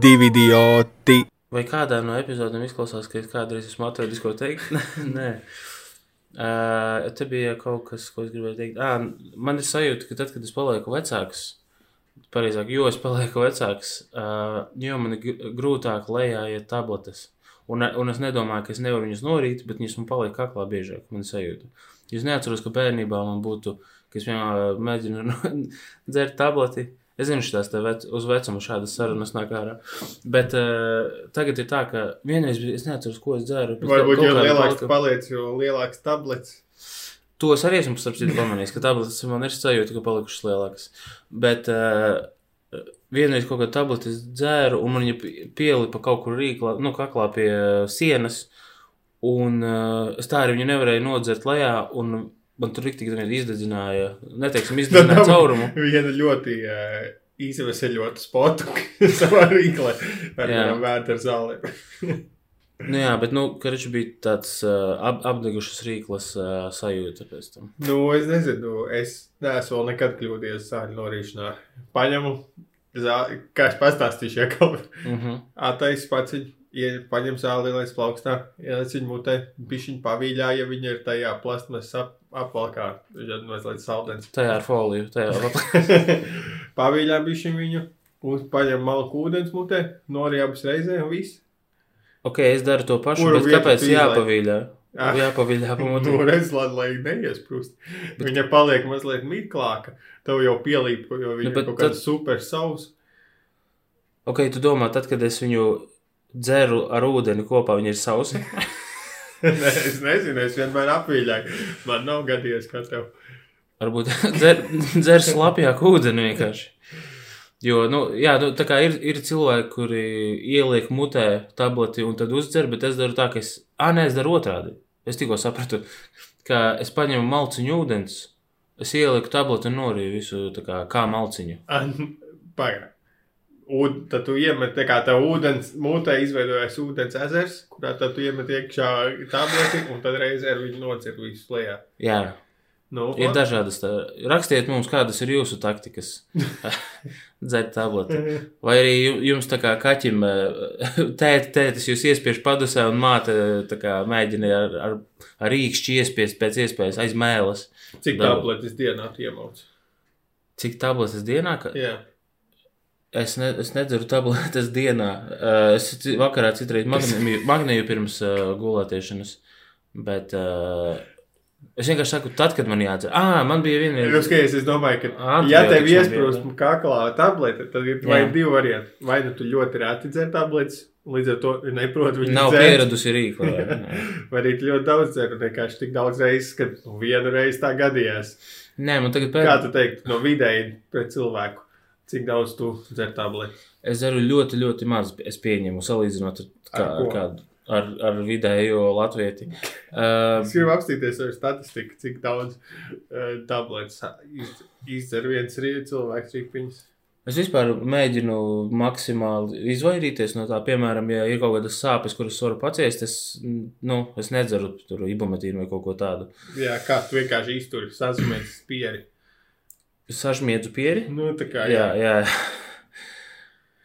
divi idioti. Vai kādā no epizodēm izklausās, ka es kādreiz esmu atradis ko teikt? Nē. Uh, te bija kaut kas, ko es gribēju teikt. Ah, man ir sajūta, ka tad, kad es palieku vecāks, pareizāk, jo es palieku vecāks, uh, jo man ir gr- grūtāk lejā iet tabletes. Un, un es nedomāju, ka es nevaru viņus norīt, bet viņas man paliek kaklā biežāk. Man ir sajūta. Es neatceros, ka bērnībā man būtu, ka es vienmēr mēģinu dzert tableti. Es zinu, šīs vec, uz vecumu šādas sarunas nāk ārā. Bet uh, tagad ir tā, ka vienreiz es neatceros, ko es dzeru. bet Varbūt kāda lielāks palika- paliec, jo lielāks tablets. To es arī esmu pamanījis, ka tabletes man ir sajūta, ka palikušas lielākas. Bet uh, vienreiz kaut kādu tableti es dzēru, un man viņa pie- pielipa kaut kur rīklā, nu, kaklā pie uh, sienas. Un uh, es tā arī viņu nevarēju nodzert lejā, un man tur rīktīgi izdedzināja, neteiksim, izdedzināja caurumu. Viena ļoti uh, izveseļota spotu savā rīklē ar vērtu ar zālēm. Nu jā, bet, nu, karš bija tāds uh, ap, apdegušas rīklas uh, sajūta pēc tam. Nu, es nezinu, es neesmu vēl nekad kļūdījies zāļu norīšanā. Paņemu, zāli, kā es pastāstīšu, ja kaut Uh -huh. Atais pats viņu ie- paņem zāli, lai plaukstā, ieliec viņu mutē, bišķiņ pavīļā, ja viņa ir tajā plasmas ap, apvalkā, tad mazliet saldens. Tajā ar foliju, tajā ar pavīļā bišķiņ viņu, un paņem malku ūdens mutē, norī abas reizē un viss. Ok, es daru to pašu, Kuru bet kāpēc jāpavīļā? Ah. Jāpavīļā pamotā. Nu, redz, lai, lai neiesprūst. Viņa paliek mazliet mīklāka, tev jau pielīp, jo viņa Nu, nu, bet kaut tad- kāda super savs. Ok, tu domā, tad, kad es viņu dzeru ar ūdeni kopā, viņi ir sausi? Nē, es nezinu, es vienmēr apvīļāju. Man nav gadījies, kā tev. Varbūt dzer, dzer slapjāku ūdeni vienkārši. Jo, nu, jā, nu, tā kā ir, ir cilvēki, kuri ieliek mutē tableti un tad uzdzer, bet es daru tā, ka es, ah, nē, es daru otrādi. Es tikko sapratu, ka es paņemu malciņu ūdens, es ielieku tableti un norīju visu tā kā, kā malciņu. Pagaidām. Un tad tu iemet, tā kā tev ūdens, mūtē izveidojas ūdens ezers, kurā tad tu iemet iekšā tableti un tad reizē ar viņu nocir visu lejā. Jā, Nu, ir dažādas. Tā. Rakstiet mums, kādas ir jūsu taktikas. Dzert tableti. Vai arī ju- jums tā kā kaķim tēti, tētis jūs iespiež padusē un māte tā kā mēģina ar, ar, ar rīkšķi iespiest pēc iespējas aiz mēles. Cik tabletes dienā iemauc? Cik tabletes dienā? Ka... Jā. Es, ne, es nedzeru tabletes dienā. Uh, Es vakarā citreiz magnēju, magnēju pirms uh, gulētiešanas. Bet uh, es vienkārši saku, tad, kad man jādzer. Ah, man bija viena Nu, skaties, es domāju, ka, Antibiotikas ja tev iesprūst kaklā tablete, tad ir vai divi varianti. Vai nu tu ļoti reti dzer tabletes, līdz ar to neproti viņu Nav dzert, pieradusi rīkla. vai arī ļoti daudz dzer, un vienkārši tik daudz reizes, ka nu, vienu reizi tā gadījās. Nē, man tagad Kā pēdējais. tu teiktu, no vidēji pret cilvēku, cik daudz tu dzer tabletes? Es daru ļoti, ļoti maz. Es pieņemu, salīdzinot ar, kā, Ar ar, kādu, ar, ar vidējo latvieti. Uh, Es gribu apstīties ar statistiku, cik daudz uh, tabletes iz, izdzer viens rī- cilvēks rīkpiņas. es vispār mēģinu maksimāli izvairīties no tā. Piemēram, ja ir kaut kādas sāpes, kuras varu paciest, es, nu, es nedzeru tur ibumetīnu vai kaut ko tādu. Jā, kā tu vienkārši izturi sazumētas pieri. Sažmiedzu pieri. Nu, tā kā, Jā, jā.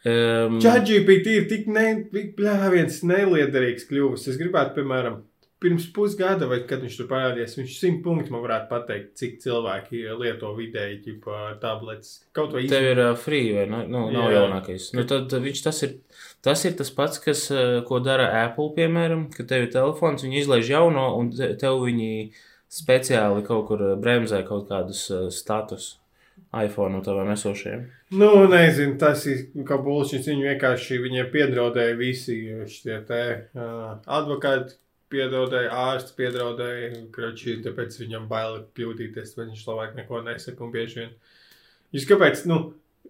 Um, ChatGPT ir tik ne, bļāviens neliederīgs kļuvis. Es gribētu, piemēram, pirms pusgada, vai kad viņš tur parādījās, viņš simt punktu man varētu pateikt, cik cilvēki lieto vidēji ģipa, tabletes. Kaut vai Tev ir uh, free vai ne? Nu, nav Jā. jaunākais. Nu, tad viņš tas ir, tas ir tas pats, kas, ko dara Apple, piemēram, ka tev ir telefons, viņi izlaiž jauno, un te- tev viņi speciāli kaut kur bremzē kaut kādus uh, status iPhone taviem esošajiem. Nu, nezinu, tas ir kā bullshit. Viņi vienkārši viņiem piedraudēja visi šie te uh, advokāti. Piedraudēja, ārsts piedraudēja, kroči, tāpēc viņam bail kļūdīties, vai viņš labāk neko nesaka. Un bieži vien. Jūs kāpēc, nu,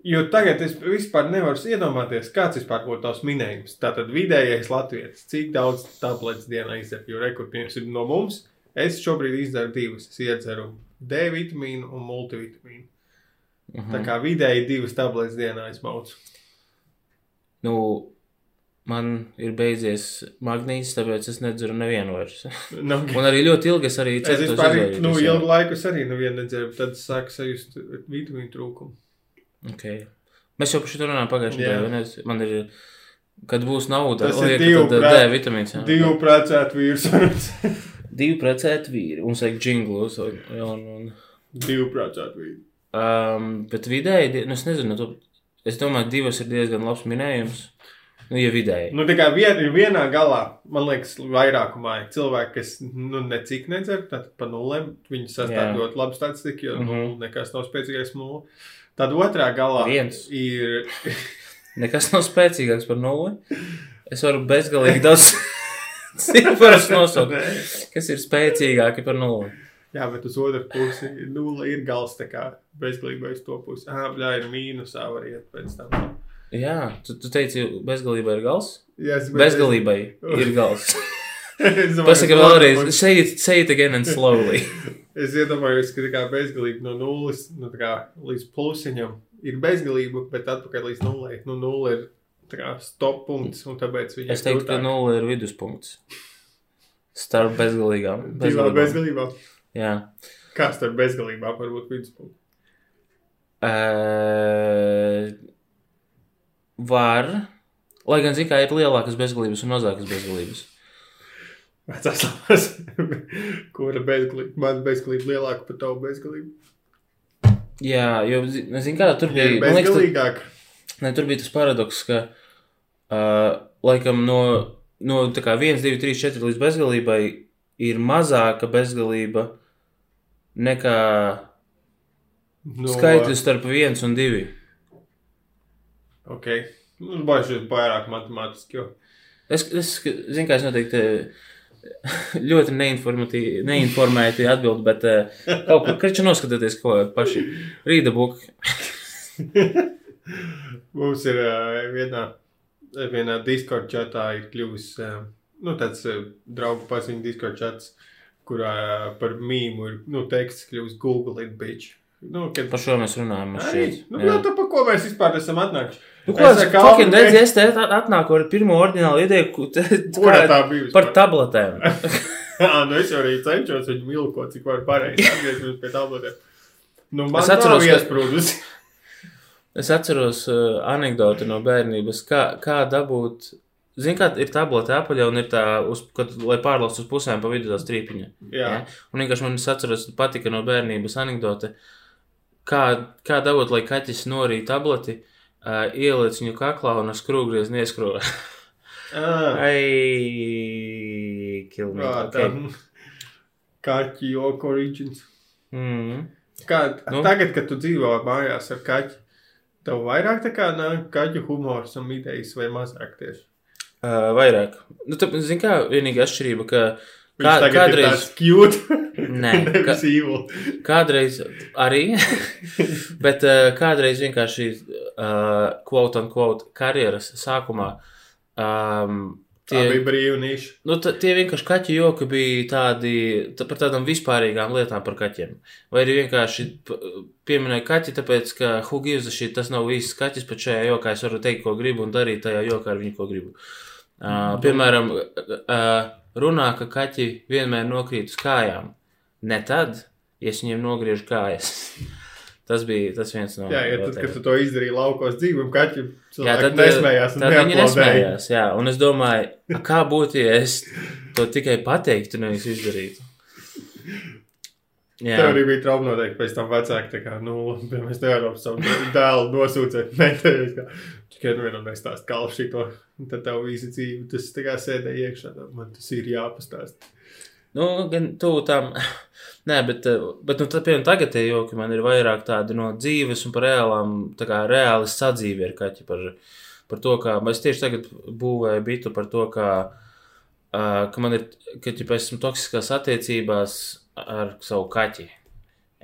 jo tagad es vispār nevaru iedomāties, kāds vispār būtu tavs minējums. Tātad vidējais latvietis, cik daudz tabletes dienā izdzer, jo rekords ir no mums. Es šobrīd izdaru divas. Es iedzeru D vitamīnu un multivitamīnu. Mhm. Tā kā vidēji divas tabletes dienā es maucu. Nu, man ir beidzies magnīts, tāpēc es nedzeru nevienu vairs. Nu, Un arī ļoti ilgi es arī es centos vispār, nu, ilgu laiku es arī nevienu nedzēru, tad sāku sajust vitamīnu trūkumu. Okay. Mēs jau par šo runājām pagājušajā Jā. gadā. Man ir Kad būs nauda, Tas lai ir divu tad, prāt- D vitamīns. jā. Divu precētu vīru sarunas. Divi precēti vīri. Mums vajag džinglus. Un, un, Divu precētu vīru. Um, bet vidēji, nu, es nezinu, tu, es domāju, divas ir diezgan labs minējums. Nu, ja vidēji. Nu, tā kā vien, vienā galā, man liekas, vairākumā ir cilvēki, kas nu, necik nedzer, tad pa nulēm viņi sastāv ļoti labu statistiku, jo mm Mhm. -hmm. nekas nav spēcīgāks nulle. Tad otrā galā Viens. ir. Nekas nav spēcīgāks par nulli. Es varu bezgalīgi daudz ciferus nosaukt, kas ir spēcīgāki par nulli. Jā, bet uz otru pusi ir nulle, ir gals tā kā bezgalībā uz to pusi. Ah, bļā, ir mīnusā var iet pēc tam. Jā, tu, tu teici, bezgalībai ir gals? Jā, es Bezgalībai ir gals. Es Pasaka vēlreiz, say it, say it again and slowly. Es iedomājos, ka tā kā bezgalība no nulles nu, tā kā līdz plusiņam ir bezgalība, bet atpakaļ līdz nulē. Nu, nulle ir kā stop punkts, un tāpēc viņi Es teiktu, ka nulle ir viduspunkts. Starp bezgalīgām. Divā bezgalībām. Bezgalībā. Jā. Kā starp bezgalībām var būt viduspunkts? Uh, var. Lai gan, zināmā mērā, ir lielākas bezgalības un mazākas bezgalības. Vecās labas. Kura bezgalība? Man bezgalība lielāka par tavu bezgalību. Jā, jo, zināmā mērā, tur Ja bija. ir man liekas, tur- bezgalīgāk. Ne, tur bija tas paradoks, ka uh, laikam no, no 1, 2, 3, 4 līdz bezgalībai ir mazāka bezgalība nekā No, no, skaitlis starp 1 un 2. Ok. Nu, bažas vairāk matemātiski, jo. Es, es zinu, ka es noteikti ļoti neinformati- neinformēti atbildu, bet uh, kaut kur kriču noskatieties, ko paši rīda buki. Mums ir uh, vienā, vienā Discord chatā ir kļuvis uh, nu, tāds uh, draugu paziņu Discord chats, kurā par mīmu ir nu, teksts kļuvis Google it bitch. Nu, kad... Par šo mēs runājam. man Arī, šķiet. nu, Jā. tā pa ko mēs vispār esam atnākuši? Nu, ko Es saku, fucking redzu, es te at- atnāku ar pirmo orģinālu ideju, ku- te- Kurā kā- tā bija? par tabletēm. Jā, nu es jau arī cenšos viņu milkot, cik var pareizi atgriezties pie tabletēm. Nu, man Es atceros, ka- iesprūdus. Es atceros uh, anekdoti no bērnības, kā, kā dabūt. Zini, kā ir tablete apaļā un ir tā, uz, kad, lai pārlaustu uz pusēm pa vidu tā strīpiņa. Jā. Ja? Un vienkārši man atceros, patika no bērnības anekdote, kā, kā dabūt, lai kaķis norīja tableti, uh, ieliec viņu kaklā un ar skrūvgriezu nieskrūvē. Ah, Ai, me. kā Okay. tā. Kaķi joku origins. Mm. Kā, Nu? nu? Tagad, kad tu dzīvo mājās ar kaķi, tev vairāk tā kā nāk kaķu humors un idejas vai mazāk tieši? Uh, vairāk. Nu, tu, zini, kā vienīgā atšķirība, ka kā, kādreiz, ir. Nē, ka- nevis evil. kādreiz arī, bet uh, kādreiz vienkārši, uh, quote unquote, karjeras sākumā, um, Tā tie, bija brīva niša. nu, ta- tie vienkārši kaķu joki bija tādi, tā, par tādām vispārīgām lietām par kaķiem. Vai arī vienkārši pieminēja kaķi, tāpēc, ka who gives a shit, tas nav īsts kaķis, pat šajā jokā es varu teikt, ko gribu un darīt tajā jokā ar viņu, ko gribu. Uh, piemēram, uh, runā, ka kaķi vienmēr nokrīt uz kājām. Ne tad, ja es viņiem nogriežu kājas. tas bija tas viens no. Jā, ja tad, kad tu to izdarīji laukos dzīviem, kaķi Jā, tad, nesmējās. un tad viņi nesmējās. Jā, un es domāju, kā būtu, ja es to tikai pateiktu, nevis izdarītu. Jā, Tev arī bija trauma noteikti pēc tam vecāki. Tā kā, nu, piemēram, mēs nevaram savu dēlu nosūcēt. Kā, nu vienam nestāst kalpu šito. Tad tev visa dzīve, tas tā kā sēdēja iekšā. Man tas ir jāpastāst. nu, gan tuvu tam. Nē, bet, eh, bet nu, tad, piemēram, tagad tie joki man ir vairāk tādi no dzīves un par reālām, tā kā reāli sadzīvi ar kaķi. Par, par to, kā es tieši tagad būvēju bitu par to, kā, uh, ka man ir, ka, ja esmu toksiskās attiecībās ar savu kaķi.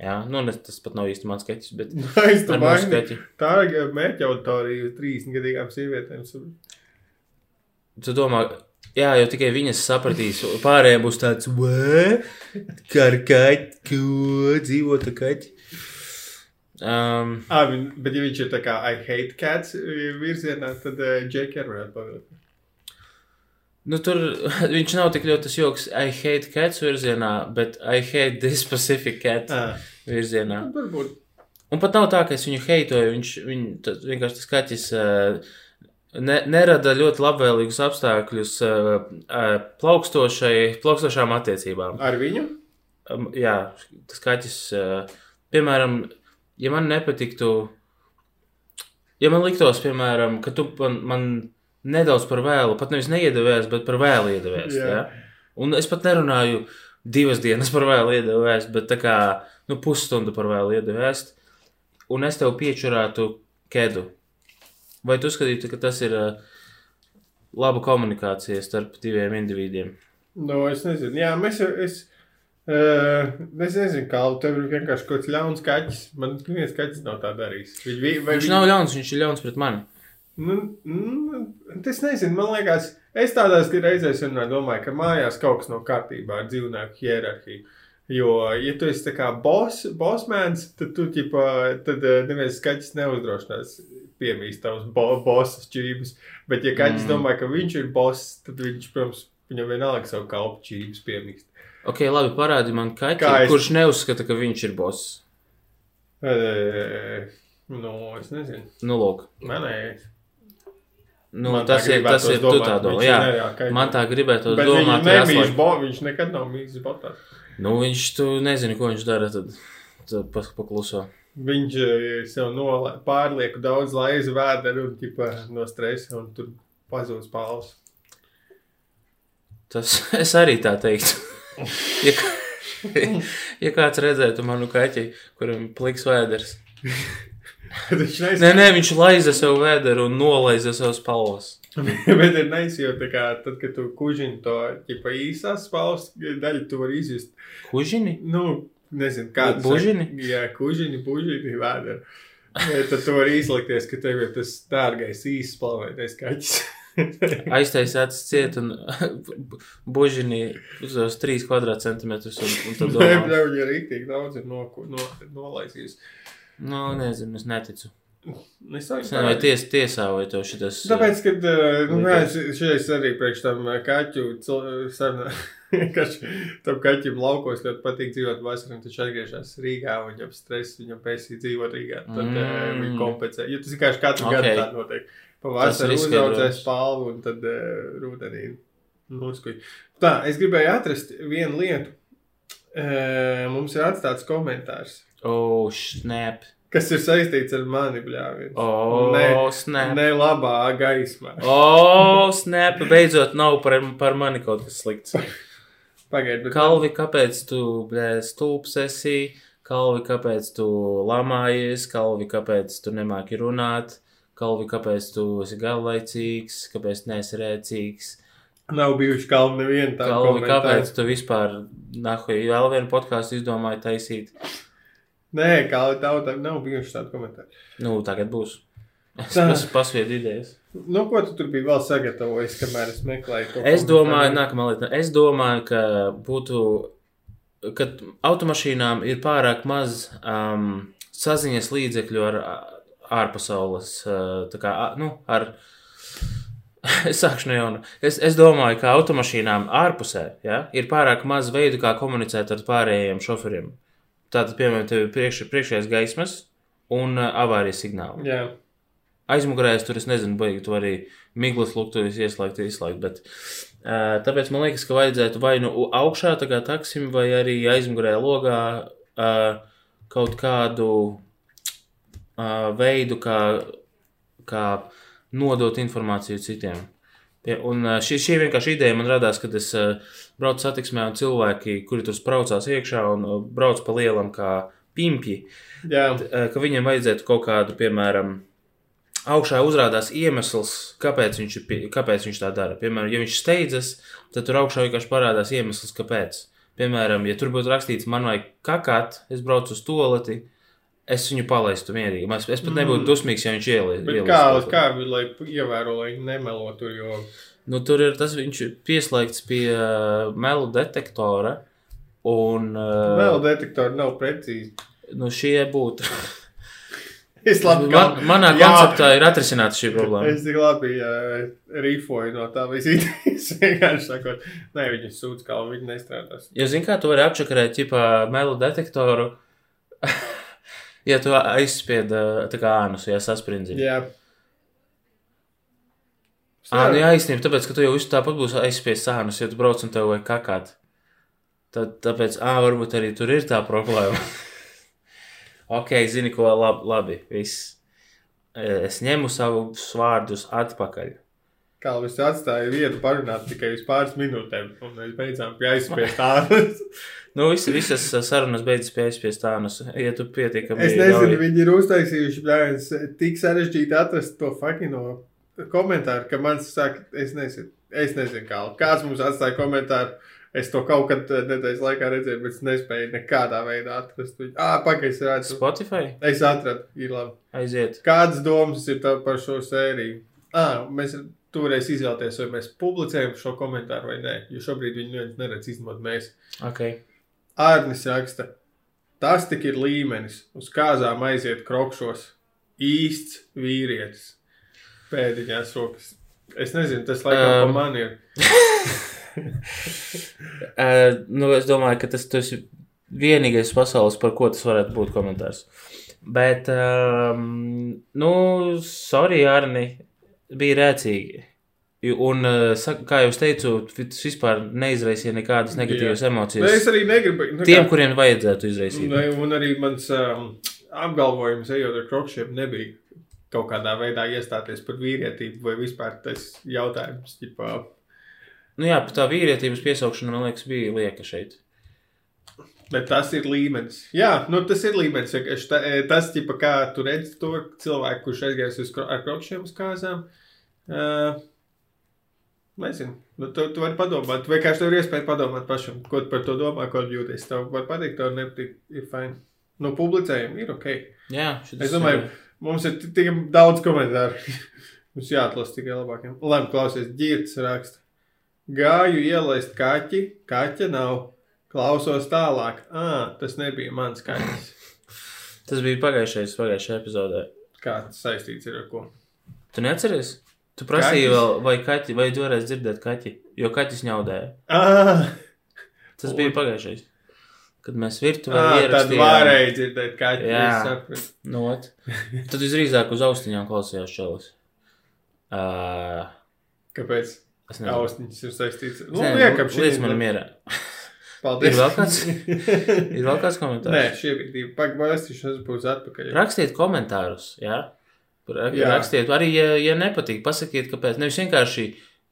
Jā, nu, ne, tas pat nav īsti mans kaķis, bet ar mūsu domāju, kaķi. tā ir mērķa auditorija uz 30 gadīgām sievietēm. Tu domā, jā, jau tikai viņas sapratīs, pārējiem būs tāds? Kā ar kaķi, ko dzīvot ar kaķi? Um, Ah, bet ja viņš ir tā kā I hate cats virzienā, tad uh, Džeki arī varētu pavilkt. nu, tur viņš nav tik ļoti tas joks, I hate cats virzienā, bet I hate this specific cat Ah, virzienā. nu, varbūt. Un pat nav tā, ka es viņu heitoju, viņš, viņ, tas, vienkārši tas kaķis uh, ne, nerada ļoti labvēlīgus apstākļus uh, plaukstošai, plaukstošām attiecībām. Ar viņu? Um, jā, tas kaķis, piemēram, ja man nepatiktu, ja man liktos, piemēram, ka tu man, man nedaudz par vēlu, pat nevis neiedevēs, bet par vēlu iedevēs. Jā. Ja? Un es pat nerunāju divas dienas par vēlu iedevēs, bet tā kā nu, pusstundu par vēlu iedevēs, un es tev piečurātu kedu. Vai tu uzskatītu, ka tas ir uh, laba komunikācija starp diviem individiem? Nu, es nezinu. Jā, mēs. Es... Uh, es nezinu, kā tev ir vienkārši kaut kāds ļauns kaķis. Man viens kaķis nav tā darījis. Viņ, vi- Viņš viņi- nav ļauns, viņš ir ļauns pret mani. Nu, nu, es nezinu, man liekas, es tādās reizēs domāju, ka mājās kaut kas nav kārtībā ar dzīvnieku hierarhiju. Jo, ja tu esi boss, bossmēns, tad tu, ķipa, tad eh, neviens skaļs neuzdrošinās piemīst tavus bo, bossas čības. Bet, ja kaķis Mm. domā, ka viņš ir boss, tad viņš, protams, viņam vienalga savu kalpu čības piemīst. Ok, labi, parādi man kaķi, Kā es- kurš neuzskata, ka viņš ir boss. E, nu, es nezinu. Nu, lūk. Manējais. Nu, Man tas ir, tas ir, tu domāt, tā domā. Jā, jā, kaķis. man tā gribētu domāt. viņš bo, viņš nekad nav mīlis botās. Nu, viņš, tu nezini, ko viņš dara, tad, tad pakluso. Viņš eh, sev nola- pārlieku daudz laizu vēderu un ķipa, no stresa un tur pazūd spāles. Tas es arī tā teiktu. ja, ja kāds redzētu manu kaķi, kuram pliks vēders. Viņš Nē, nezina, nē, viņš laiza sev vēderu un nolaiza sev spalvas. bet ir neizjūt, tā kā tad, kad tu kužini to ķipa īsās spāles daļu, tu vari izjust. Kužini? Nu, nezinu, kāds. Bužini? Jā, kužini, bužini, vēderu. Ja, tad tu vari izlikties, ka tev ir tas dārgais īsts spalvētais kaķis. Aiztaisīts ciet un bužini uz tos 3 kvadrātcentimetrus. Un, un tad Nē, domā, bļau, viņa rīktīgi daudz ir no, no, nolaisījis. nu, nezinu, es neticu. Es nezinu, vai ties, tiesā vai tev šitas. Tāpēc, kad uh, nu, jā, šeit arī priekš tam uh, kaķu sarunā, ka tam kaķim laukos ļoti patīk dzīvot vasarā, un viņš atgriežas Rīgā, un viņam stress, viņam pēcīgi dzīvot Rīgā. Tad mm. uh, viņi kompensē. Jo tas vienkārši katru Ok. okay. gadu tā notiek. Pavasarī uzaudzēs spalvu, un tad uh, rudenī noskuj. Tā, es gribēju atrast vienu lietu. Uh, mums ir atstāts komentārs, Oh, snap. Kas ir saistīts ar mani, bļāvienu. Oh, Ne, snap. Ne labā gaismā. Oh, snap. Beidzot, nav par, par mani kaut kas slikts. Pagaidiet, bet Kalvi, kāpēc tu, blē, stulbs esi? Kalvi, kāpēc tu lamājies? Kalvi, kāpēc tu nemāki runāt? Kalvi, kāpēc tu esi garlaicīgs? Kāpēc neesi rēcīgs? Nav bijuši kalni neviena tāda. Kalvi, kāpēc tu vispār, nahu, vēl vienu podkāstu izdomāji taisīt? Nē, kalni tauta nav bijuši tādi komentāri. Nu, tagad būs. Es esmu pasviedu idejas. Nu, ko tu tur biji vēl sagatavojis, kamēr es meklēju to? Es domāju, nākamā lieta. Es domāju, ka būtu, ka automašīnām ir pārāk maz um, saziņas līdzekļu ar ārpasaules, uh, tā kā, nu, ar. Es sākšu no jauna. Es, es domāju, ka automašīnām ārpusē ja, ir pārāk maz veidu, kā komunicēt ar pārējiem šoferiem. Tātad, piemēram, tev ir priekš, priekšējais gaismas un uh, avārijas signāli Jā, aizmugurēs tur es nezinu, vai tu arī miglas luktuvis ieslēgt, izslēgt. Bet, uh, tāpēc man liekas, ka vajadzētu vai nu augšā, tā kā taksim, vai arī aizmugurē logā uh, kaut kādu uh, veidu, kā, kā nodot informāciju citiem. Ja, un šī, šī vienkārši ideja man radās, kad es braucu satiksmē un cilvēki, kuri tur spraucās iekšā un brauc pa lielam kā pimpji, jā. ka viņam vajadzētu kaut kādu, piemēram, augšā uzrādās iemesls, kāpēc viņš, kāpēc viņš tā dara. Piemēram, ja viņš steidzas, tad tur augšā vienkārši parādās iemesls, kāpēc. Piemēram, ja tur būtu rakstīts, man vajag kakāt, es braucu uz toleti, es viņu palaistu mierīgi. Es, es pat nebūtu Mm. dusmīgs, ja viņš ielietu. Bet kā, kā lai ievēro, lai nemelo tur, jo Nu, tur ir tas, viņš ir pieslēgts pie uh, melu detektora. Un uh, vēl detektori nav precīzi. nu, šie būtu. Es labi, Man, manā Jā. konceptā ir atrisināta šī problēma. Es tik labi uh, rifoju no tā visita. Es vienkārši sakot, nē, viņi sūdz, kā viņi nestrādās. Jo, zini, kā tu vari apčakarēt ķipā melu detektoru, ja tu aizspied ā, ānus, ja sasprindzini. Jā, Ah, nu jā, īstenībā, tāpēc, ka tu jau visu tāpat būsi aizspiest sānus, ja tu brauc un tev vajag kakāt. Tad, tāpēc, ah, varbūt arī tur ir tā problēma. ok, zini, ko labi, labi, viss. Es ņemu savus vārdus atpakaļ. Kā mēs atstājām vietu parunāt tikai uz pāris minūtēm, un mēs beidzām pie aizspiest ārus. Nu, visi, visas sarunas beidzas pie aizspiest ārus. Ja tu pietiekami. Es nezinu, viņi ir uztaisījuši, bļāvis, tik sarežģīti atrast to fakino komentāru, ka man saka, es nezinu, es nezinu, kā. Kāds mums atstāja komentāru. Es to kaut kad nedēļas laikā redzēju, bet es nespēju nekādā veidā atrast. viņu. Ā, pagaidi, es redzu. Spotify? Es atradu, ir labi. Aiziet. Kādas domas ir tev par šo sēriju? Ah, mēs toreiz izvēlēties, vai mēs publicējam šo komentāru vai nē, jo šobrīd viņi neviens neredz izmantot mēs. Ok. Ārnis raksta, tas tik ir līmenis, uz kāzām aiziet krokšos. Īsts vīrietis. Pēdiņās rokas. Es nezinu, tas laikam um, pa man ir. Uh, nu, es domāju, ka tas, tas ir vienīgais pasaules, par ko tas varētu būt komentārs. Bet, um, nu, sorry, Arni, bija rēcīgi. Un, sak- kā jau teicu, tas vispār neizraisīja nekādas negatīvas Jā. emocijas. Ne, es arī negribu. Nu, Tiem, kuriem vajadzētu izraisīt. Ne, un arī mans um, apgalvojums, ejot ar krokšiem, nebija kaut kādā veidā iestāties par vīrietību vai vispār tas jautājums. Ģipā, Nu, jā, par tā vīrietības piesaukšanu, man liekas, bija lieka šeit. Bet tas ir līmenis. Jā, nu, tas ir līmenis. vienkārši ta- e, Tas, ķipa, kā tu redzi to cilvēku, kurš aizgājis uz kro- ar krokšiem uz kāzām. Uh, nezinu. Nu, tu, tu vari padomāt. Vienkārši tev ir iespēja padomāt pašam, ko tu par to domā, ko jūties. Tev var patikt, tev nepatīk. Ir fajn. Nu, publicējumi ir ok. Jā, Es domāju, mums ir tik daudz komentāru. Mums jāatlasa tikai labākiem. Labi, klausies, ģirts raksta. Gāju ielaist kaķi, kaķa nav. Klausos tālāk. Ā, tas nebija mans kaķis. tas bija pagājušais, pagājušajā epizodē. Kā tas saistīts ir ar ko? Tu neatceries? Tu prasīji Kaķis? vēl, vai kaķi, vai varēsi dzirdēt kaķi, jo kaķis ņaudēja. Ā, Tas bija pagājušais. Kad mēs virtuvē tad ierakstījām. varēja dzirdēt kaķi. Jā. sapratu. Nu. Tad visdrīzāk uz austiņām klausījās čelis. Uh, Kāpēc? es nezinu. Austiņas ir saistīts. Nu, liekam, šī liec man mierā. Paldies. Ir vēl kāds? Ir vēl kāds komentārs? Nē, šie bija divi. Pagaidīšu, es būšu atpakaļ. Rakstiet komentārus, jā. Jā. Rakstiet, arī, ja, ja nepatīk, pasakiet, kāpēc. Nevis vienkārši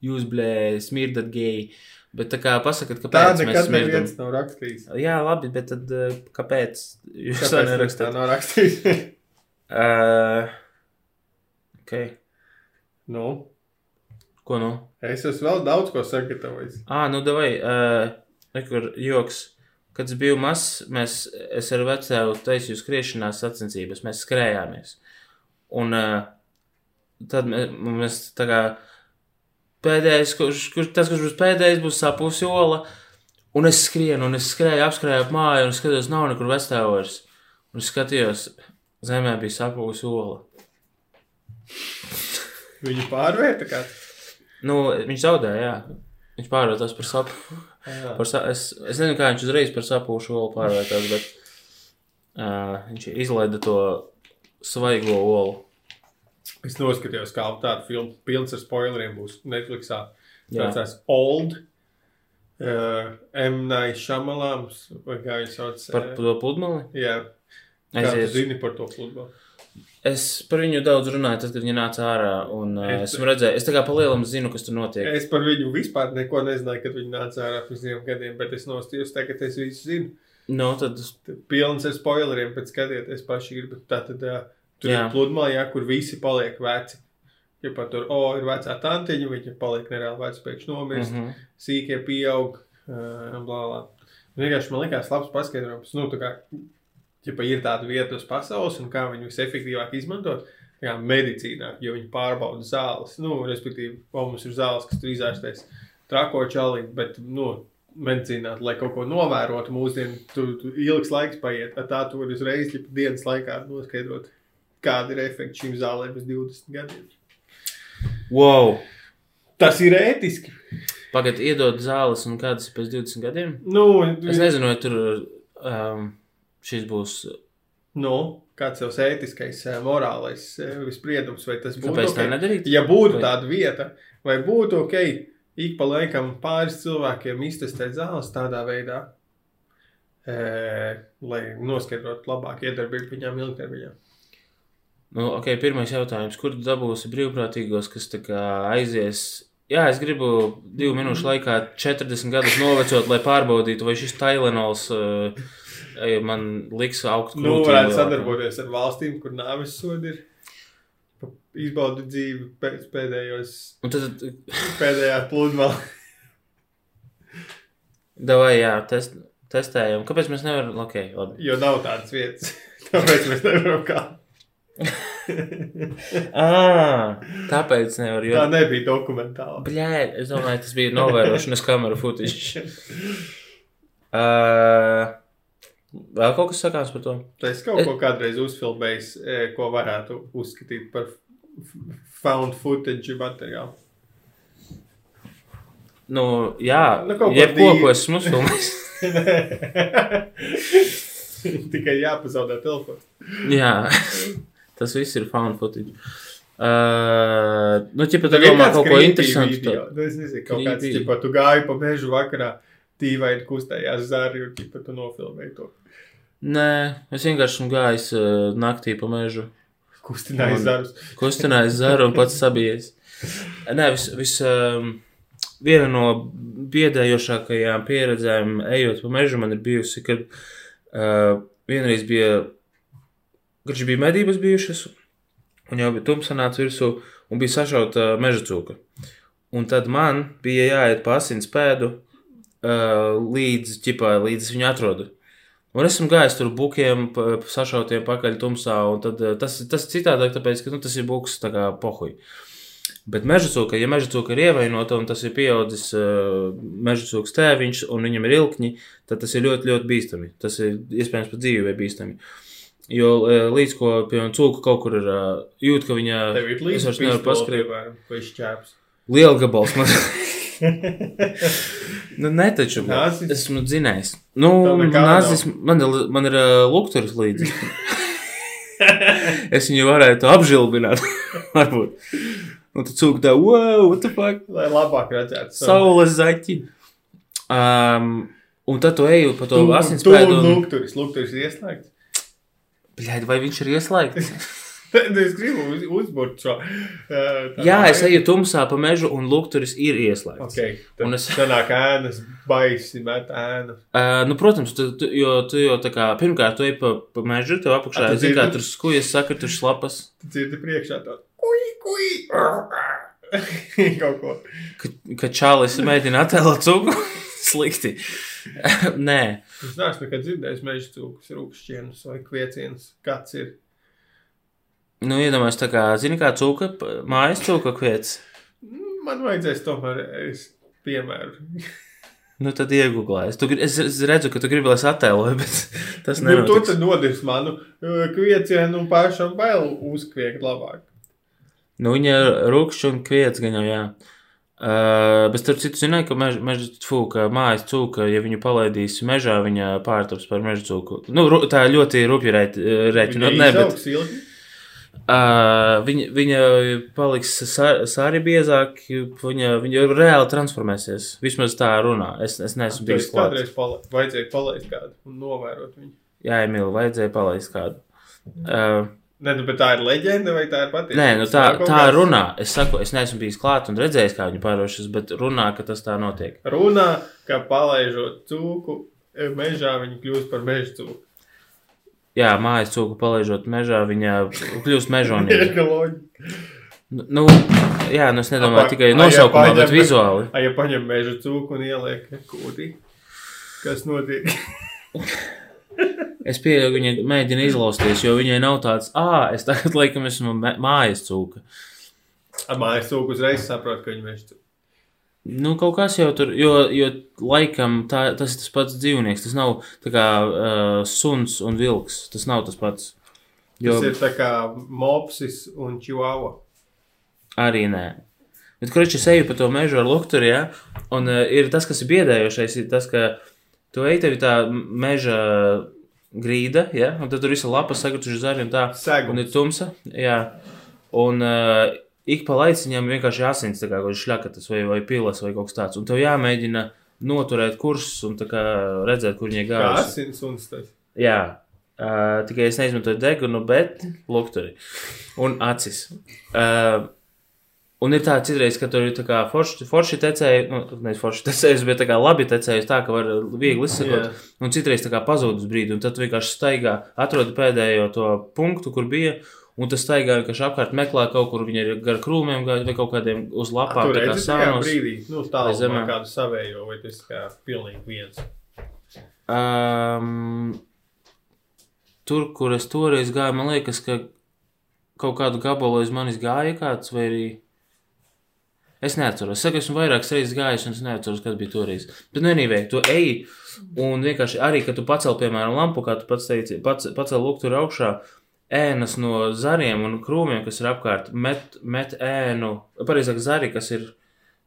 jūs, blē, smirdat geji, bet tā kā pasakiet, Tā kāpēc mēs nekad smirdam. neviens nav rakstījis. Jā, labi, bet tad eh, kāpēc jūs Kāpēc tā neviens tā nerakstāt? nav rakstījis? Uh, ok, nu, ko nu? es esmu vēl daudz ko sagatavojis. Ā, nu davai, uh, nekur joks. Kad es biju mazs, mēs, es ar vecāku taisīju skriešanās sacensības, mēs skrējāmies. Un uh, tad mēs, tā kā pēdējais, kurš, kurš, tas, kurš būs pēdējais, būs sapūs jola. Un es skrienu, un es skrēju, apskrēju ap māju, un skatos, nav nekur vairs. Un es skatījos, zemē bija sapūs jola. Viņu pārvērta kā. Nu, viņš zaudēja, jā. Viņš pārvērtās par sapu. Par sa es, es nezinu, kā viņš uzreiz par sapūšu olu pārvērtās, bet uh, viņš izlaida to svaigo olu. Es noskatījos, kā tāda filma, pilns ar spoileriem būs Netflixā. Jā. Tāds Old. Uh, M. Night Šamalāms, vai kā viņš sauc. Par eh, to pludmali? Jā, kā tu zini par to futbolu? Es par viņu daudz runāju, tad, kad viņa nāca ārā. Un, uh, Es- esmu redzējis, es tā kā palielam zinu, kas tur notiek. Es par viņu vispār neko nezināju, kad viņi nāca ārā pirms diviem gadiem, bet es nostījos tagad, es visu zinu. Nu, tad Pilns ar spoileriem, bet skatieties paši gribat. Tātad uh, tur Jā. ir pludmalē, jā, kur visi paliek veci. Ja pat tur, oh, ir vecā tantiņa, viņa paliek nereāli veca, pēkšņi nomirst. mm -hmm. sīkie pieaug, uh, blā, blā. Vienkārši man likās labs paskaidrojums. Nu, tā kā, ja ir tāda vieta uz pasaules un kā viņu visefektīvāk izmantot, tā kā medicīnā, jo viņi pārbauda zāles, nu, respektīvi, o, mums ir zāles, kas tur izārstēs trako čalī, bet, nu, medicīnā, lai kaut ko novērotu mūsdienu, tur tu ilgs laiks paiet, ar tā tu vari uzreiz, dienas laikā noskaidrot, kāda ir efekta šīm zālēm uz 20 gadiem. Wow! Tas ir ētiski. Pagaidiet, iedod zāles, un kādas ir pēc 20 gadiem? Nu, Es nezinu, vai tur um, šis būs Nu, kāds ir ētiskais, eh, morālais eh, spriedums, vai tas būtu Kāpēc tā ok? nedarīt? Ja būtu Vai- tāda vieta, vai būtu ok, ik pa laikam pāris cilvēkiem iztestēt zāles tādā veidā, e, lai noskaidrotu labāk iedarbību viņām ilgtermiņā. Nu, ok, pirmais jautājums. Kur dabūsi brīvprātīgos, kas aizies? Jā, es gribu divu minūšu laikā 40 gadus novecot, lai pārbaudītu, vai šis Tailenols uh, man liks augt. Nu, varētu sadarboties ar valstīm, kur nāves sodi ir. Izbaudu dzīvi pēc pēdējos, Un tad, pēdējā pludmalē. davai, jā, test, testējam. Kāpēc mēs nevaram? Ok, labi. Jo nav tādas vietas. Tāpēc mēs nevaram kā. À, tāpēc nevar. Jo... Tā nebija dokumentāla. Bļē, es domāju, tas bija novērošanas kameru footage. Uh, vēl kaut kas sakāms par to? Es kaut ko kādreiz uzfilmēju, eh, ko varētu uzskatīt par found footage materiālu. Nu, jā, Nu, jebko, divi. ko esmu uzfilmējis. Tikai jāpazaudē telefons. jā, tas viss ir found footage. Uh, nu, ķipa, ir domā kaut ko interesantu. video? Nu, es nezinu, kaut kāds, ķipa, tu gāji pa mežu vakarā, tīvaini kustējās zari, un ķipa, tu nofilmēji to. Nē, es vienkārši esmu gājis uh, naktī pa mežu, Kustināji Un- zarus. kustinājis zaru un pats sabijies. Nē, vis, vis, um, viena no biedējošākajām pieredzēm, ejot pa mežu, man ir bijusi, kad uh, vienreiz bija, kad bija medības bijušas, un jau bija tumsa nāca virsū, un bija sašauta meža cūka. Un tad man bija jāiet pa asins pēdu uh, līdz, ķipā, līdz viņu atrodu. Un esmu gājis tur bukiem, sašautiem pakaļ tumsā, un tad, eh, tas, tas citādāk, tāpēc, ka nu, tas ir buks tā kā pohuj. Bet meža cūka, ja meža cūka ir ievainota un tas ir pieaudzis uh, meža cūkas tēviņš un viņam ir ilkņi, tad tas ir ļoti, ļoti bīstami. Tas ir iespējams pat dzīvē bīstami. Jo uh, līdz ko, piemēram, cūka kaut kur ir jūt, ka viņa Tev ir piemēram, ko izšķēps. Liela gabals. nu, ne taču. Nācis? Esmu dzinējis. Nu, nācis, man ir, man ir uh, lukturis līdzi. es viņu varētu apžilbināt. Varbūt. Un tad cūka tā, wow, what the fuck? Lai labāk redzētu. Saules zaķi. Um, un tad tu eju pa to Tu- asinspēdu. Tu Un... lukturis, lukturis ieslēgts. Bļaid, vai viņš ir ieslēgts? es gribu uz, uzburt šo. Uh, Jā, es eju tumsā pa mežu un lukturis ir ieslēgts. Ok, tad Un es... es- sanāk ēnas, baisi met ēnu. Uh, nu, protams, tu, tu, jo tu jau tā kā pirmkārt tu ej pa, pa mežu, tev apakšā ir zini, kā tur skujas, sakritušas lapas. Tu dzirdi priekšā to. Kui, kui. Kaut ko. Ka, ka čālis mēģina attēlot cūku. Slikti. Nē, Es neesmu nekad dzirdējis meža cūkus, rūkšķienus vai kviecienus. Kāds ir? Nu iedomājos tā kā, zini, kā cūka, mājas cūka kviets. Man vajadzēs tomēr es piemēru. Nu, tad iegūlēs. Es, es redzu, ka tu gribi, lai es attēloju, bet tas Nu, tu nenotiks. tad nodirs manu uh, kviecienu pašam bail uzkviekt labāk. Nu, viņa ir rūkšķa un kviets gan jau, jā. Uh, bet starp citu, zināju, ka meža, meža tfu, ka mājas cūka, ja viņu palaidīs mežā, viņa pārtaps par meža cūku. Nu, tā ļoti rupji rēķinot, ne, bet ilgi. Uh, viņa, viņa paliks sāri biezāk, viņa, viņa reāli transformēsies. Vismaz tā runā. Es, es neesmu bijis klāt. kādreiz pala vajadzēja palaist kādu un novērot viņu. Jā, Emīl, vajadzēja palaist kādu. Uh, Nē, nu, bet tā ir leģenda vai tā ir patiesība? Nē, nu tā, tā kāds- runā. Es saku, es neesmu bijis klāt un redzējis, kā viņi pārošas, bet runā, ka tas tā notiek. Runā, ka palaižot cūku, mežā viņa kļūst par meža cūku. Jā, mājas cūku palaižot mežā, viņa kļūst mežonīga. Nu, nu, jā, nu es nedomāju Apa- tikai a, ja nosaukumā, paņem- bet vizuāli. A, ja paņem meža cūku un ieliek kūdī, kas notiek? Es pieļauju, viņa mēģina izlausties, jo viņai nav tāds, ah, es tagad laikam esmu mājas cūka. A, mājas cūku uzreiz saprot, ka viņa meža cūku. Nu, kaut kas jau tur, jo, jo laikam tā, tas ir tas pats dzīvnieks. Tas nav tā kā uh, suns un vilks. Tas nav tas pats. Jo Tas ir tā kā mopsis un čivāva. arī nē. Bet, kurš es eju pa to mežu ar lukturi, ja? un uh, ir tas, kas ir biedējošais, ir tas, ka tu ej tevi tā meža grīda, ja? un tad tur viss ir lapas sagratuši zari un tā. Segums. Un ir tumsa, jā. Un uh, ik pa laiciņam vienkārši asins, tā kā kaut kāds šļakatas vai, vai pilas vai kaut kas tāds. Un tev jāmēģina noturēt kursus un kā redzēt, kur viņi gājuši. asins un tas. Jā, uh, tikai es neizmantoju degunu, bet lukturi un acis. Uh, un ir tā citreiz, ka tur ir tā kā forši, forši tecēji, nu, nevis forši tecēji, bet tā kā labi tecēji, tā ka var viegli izsekot. Un citreiz tā kā pazūd uz brīdi, un tad vienkārši staigā, atrodi pēdējo to punktu, kur bija. Un tas staigā vienkārši apkārt meklē kaut kur, viņa ir gar krūmiem vai kaut kādiem uz lapām. Tur kā redzat, sānos. brīdī, nu, tālu zemē? kādu savējo, vai tas kā pilnīgi viens. Um, tur, kur es toreiz gāju, man liekas, ka kaut kādu gabalu aiz manis gāja kāds, vai arī. Es neatceros. Es saku, esmu vairākas reizes gājis, un es neatceros, kas bija toreiz. Bet, nu, anyway, tu ej, un vienkārši arī, kad tu pacēl, piemēram, lampu, kā tu pats teici, pats, pacēl lūk tur augšā, ēnas no zariem un krūmiem, kas ir apkārt, met, met ēnu, pareizāk, zari, kas ir.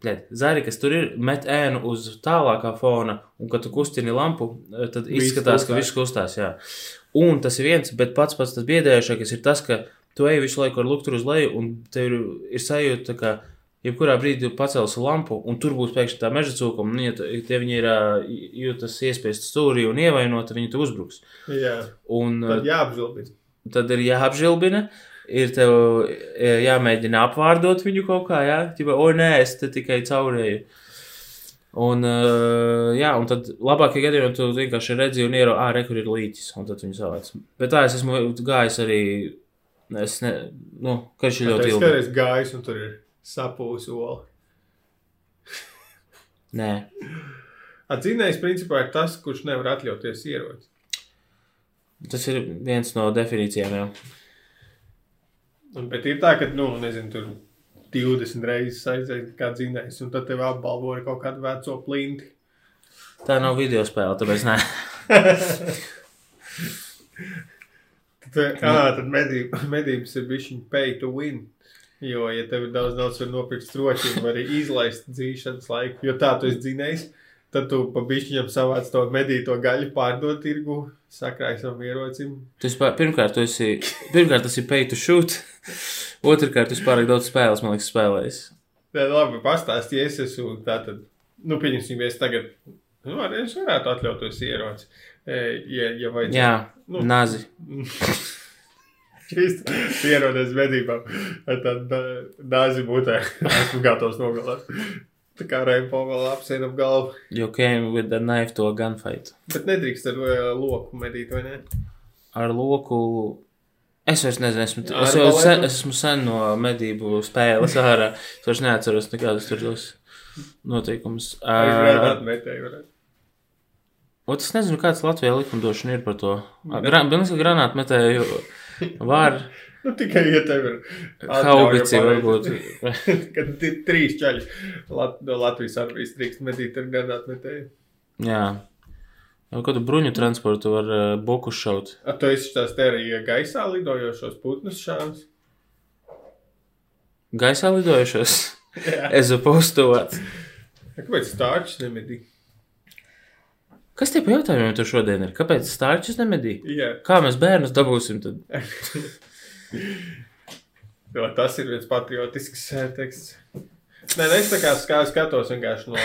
Zari, kas tur ir, met ēnu uz tālākā fona, un kad tu kustini lampu, tad Viss izskatās, ka viss kustās. Jā. Un tas ir viens, bet pats pats tas biedējošākais ir tas, ka tu ej visu laiku ar lukturu uz leju, un tev ir, ir sajūta, ka jebkurā brīdī tu pacelsi lampu, un tur būs pēkšņi tā meža cūkuma, un ja, ja viņi ir jūtas iespiest stūrī un ievainota, viņi tu uzbruks. Jā, Un tad jāapžilbina. Tad ir jāapžilbina. Ir tev e, jāmēģina apvārdot viņu kaut kā, jā, tā o nē, es te tikai caurēju. Un, uh, jā, un tad labākajā gadījumā tu vienkārši redzi un iero, ah, re, kur ir līķis, un tad viņu savāc. Bet tā es esmu gājis arī, es ne, nu, karš ir ļoti Es ilgi. kādreiz gājis, un tur ir sapūs ola. Nē, Atzīmējis, principā, ir tas, kurš nevar atļauties ieroci. Tas ir viens no definīcijām, jā. Bet ir tā, ka, nu, nezinu, tur 20 reizes aiziet kā dzinējs, un tad tev apbalvo ar kaut kādu veco plinti. Tā nav video spēle, tāpēc nē. Tad, ah, tad medība, medības ir bijusi pay to win. Jo, ja tev ir daudz naudas, var nopirkt stročiem, var arī izlaist dzīšanas laiku. Jo tā tu esi dzinējis, tad tu pa bišķiņam savāc to medīto gaļu, pārdot tirgu, sakrāj savam ierocim. Pār- pirmkārt, tu esi, pirmkārt, tas ir pay to shoot. Otrkārt, tu esi pārāk daudz spēles, man liekas, spēlējis. Tā labi, pastāsti, ja es esmu tā tad, nu, pieņemsim, es tagad, nu, arī es varētu atļauties ieroci. E, Ja, ja vajadzētu. Jā, Nu. nazi. Šis ierodies medībām. Ar tādu dāzi būtē. Esmu gatavs nogalēt. Tā kā Reimpo vēl apsienam galvu. You came with the knife to a gunfight. Bet nedrīkst ar uh, loku medīt, vai ne? Ar loku. Es vairs nezinu, esmu, Ar es, jau sen, es esmu sen no medību spēles ārā. Es vairs neatceros nekādus tur tos noteikumus. Ar ot, es nezinu, kāds Latvijā likumdošana ir par to. Granātu metēju var Nu, tikai, ja tev ir haubici varbūt. Kad ir trīs čaļi Lat no Latvijas armijas drīkst medīt ar granātu metēju. Jā. Vai kādu bruņu transportu var uh, boku šaut? A, tu esi tās te arī gaisā lidojošos putnus šāns? Gaisā lidojušos. Jā. Es what? Kāpēc stārčs nemedī? Kas tie pa jautājumiem tur šodien ir? Kāpēc stārčus nemedī? Jā. Kā mēs bērnus dabūsim tad? Jo tas ir viens patriotisks eh, teksts. Nē, nē, es tā kā skā- skatos vienkārši no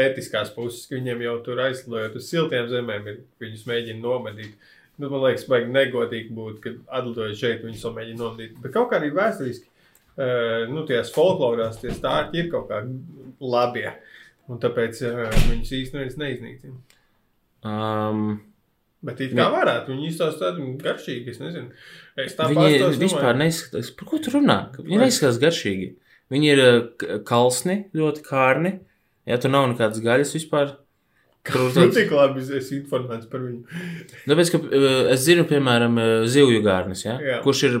ētiskās puses, ka viņiem jau tur aizlidojot uz siltiem zemēm, ir, viņus mēģina nomedīt. Nu, man liekas, baigi negodīgi būtu, kad atlidojot šeit, viņus vēl mēģina nomedīt. Bet kaut kā arī vēsturiski, uh, nu, tajās folklorās tie stārķi ir kaut kā labie. Un tāpēc uh, viņus īstenībā neiznīcina. Um, Bet it kā varētu, viņi izstāsta tādu garšīgu, es nezinu. Es tā viņi pastāstu, vispār neizskatās. Par ko tu runā? Viņi neizskatās garšīgi. Viņi ir uh, kalsni, ļoti kārni. Ja tur nav nekādas gaļas vispār. Tur Nu, tāds- tik labi es esmu informēts par viņu. Tāpēc, ka uh, es zinu, piemēram, uh, zivju gārnis, ja? Jā. kurš ir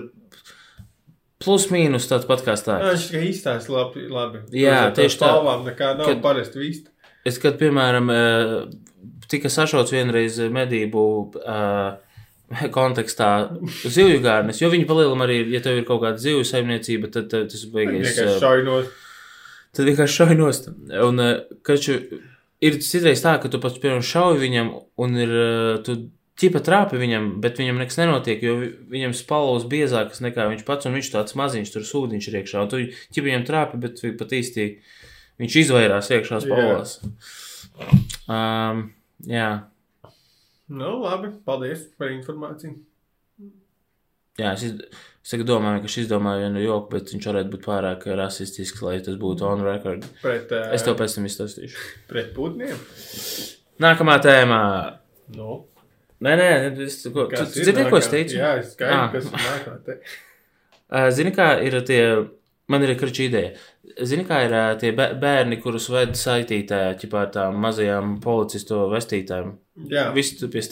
plus mīnus tāds pat kā Jā, stāsts. Viņš tikai izstāsta labi. labi. Jā, Tur tieši tā. Palvām nekā nav Kad- parasti vist. Es, kad, piemēram, eh, tika sašauts vienreiz medību uh, kontekstā zivju gārnis, jo viņi palielam arī, ja tev ir kaut kāda zivju saimniecība, tad, tad tas beigas. Vienkārši no. Tad vienkārši šauj nost. Un, kaču, ir citreiz tā, ka tu pats, piemēram, šauj viņam, un ir, tu ķipa trāpi viņam, bet viņam nekas nenotiek, jo vi- viņam spalvas biezākas nekā viņš pats, un viņš tāds maziņš, tur sūdiņš ir iekšā. Un tu ķipa viņam trāpi, bet pat īsti viņš izvairās iekšā spalvās. Um, jā, Nu, labi, paldies par informāciju. jā, es, iz, es domāju, ka viņš izdomāja vienu joku, bet viņš varētu būt pārāk rasistisks, lai tas būtu on record. Pret, uh, Es tev pēc tam izstāstīšu. pret putniem. Nākamā tēmā. Nu, Nē, nē, es, ko, tu, kas tu ir dzirdi, ko es teicu? Jā, es skaidru, Ah. kas ir nākamā. Uh, Zini, kā ir tie, man ir kračī ideja. Zini, kā ir uh, tie bē- bērni, kurus ved saitītē, ķipā ar tām mazajām policistu vestītēm. Jā, Visi tu pie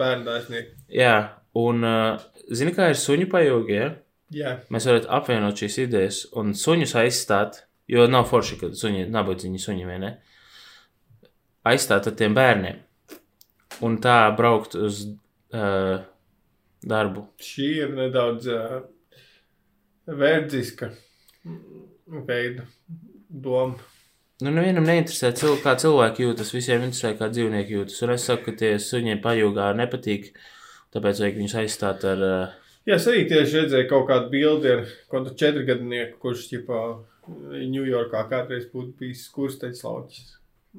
bērndārsnieki. Jā, un uh, zini, kā ir suņu pajūgi, ja? Jā, Mēs varētu apvienot šīs idejas un suņus aizstāt, jo nav forši, kad suņi, nabadzīņi suņi, ne? Aizstāt ar tiem bērniem. Un tā braukt uz uh, darbu. šī ir nedaudz uh, verdziska veida doma. Nu, nevienam neinteresē, cil kā cilvēki jūtas. Visiem interesē, kā dzīvnieki jūtas. Un es saku, ka tie suņiem pajūgā nepatīk. Tāpēc vajag viņus aizstāt ar. Uh, Jā, es arī tieši redzēju kaut kādu bildi ar kādu četrgadnieku, kurš ķipā Ņujorkā kādreiz būtu bijis skursteņslauķis.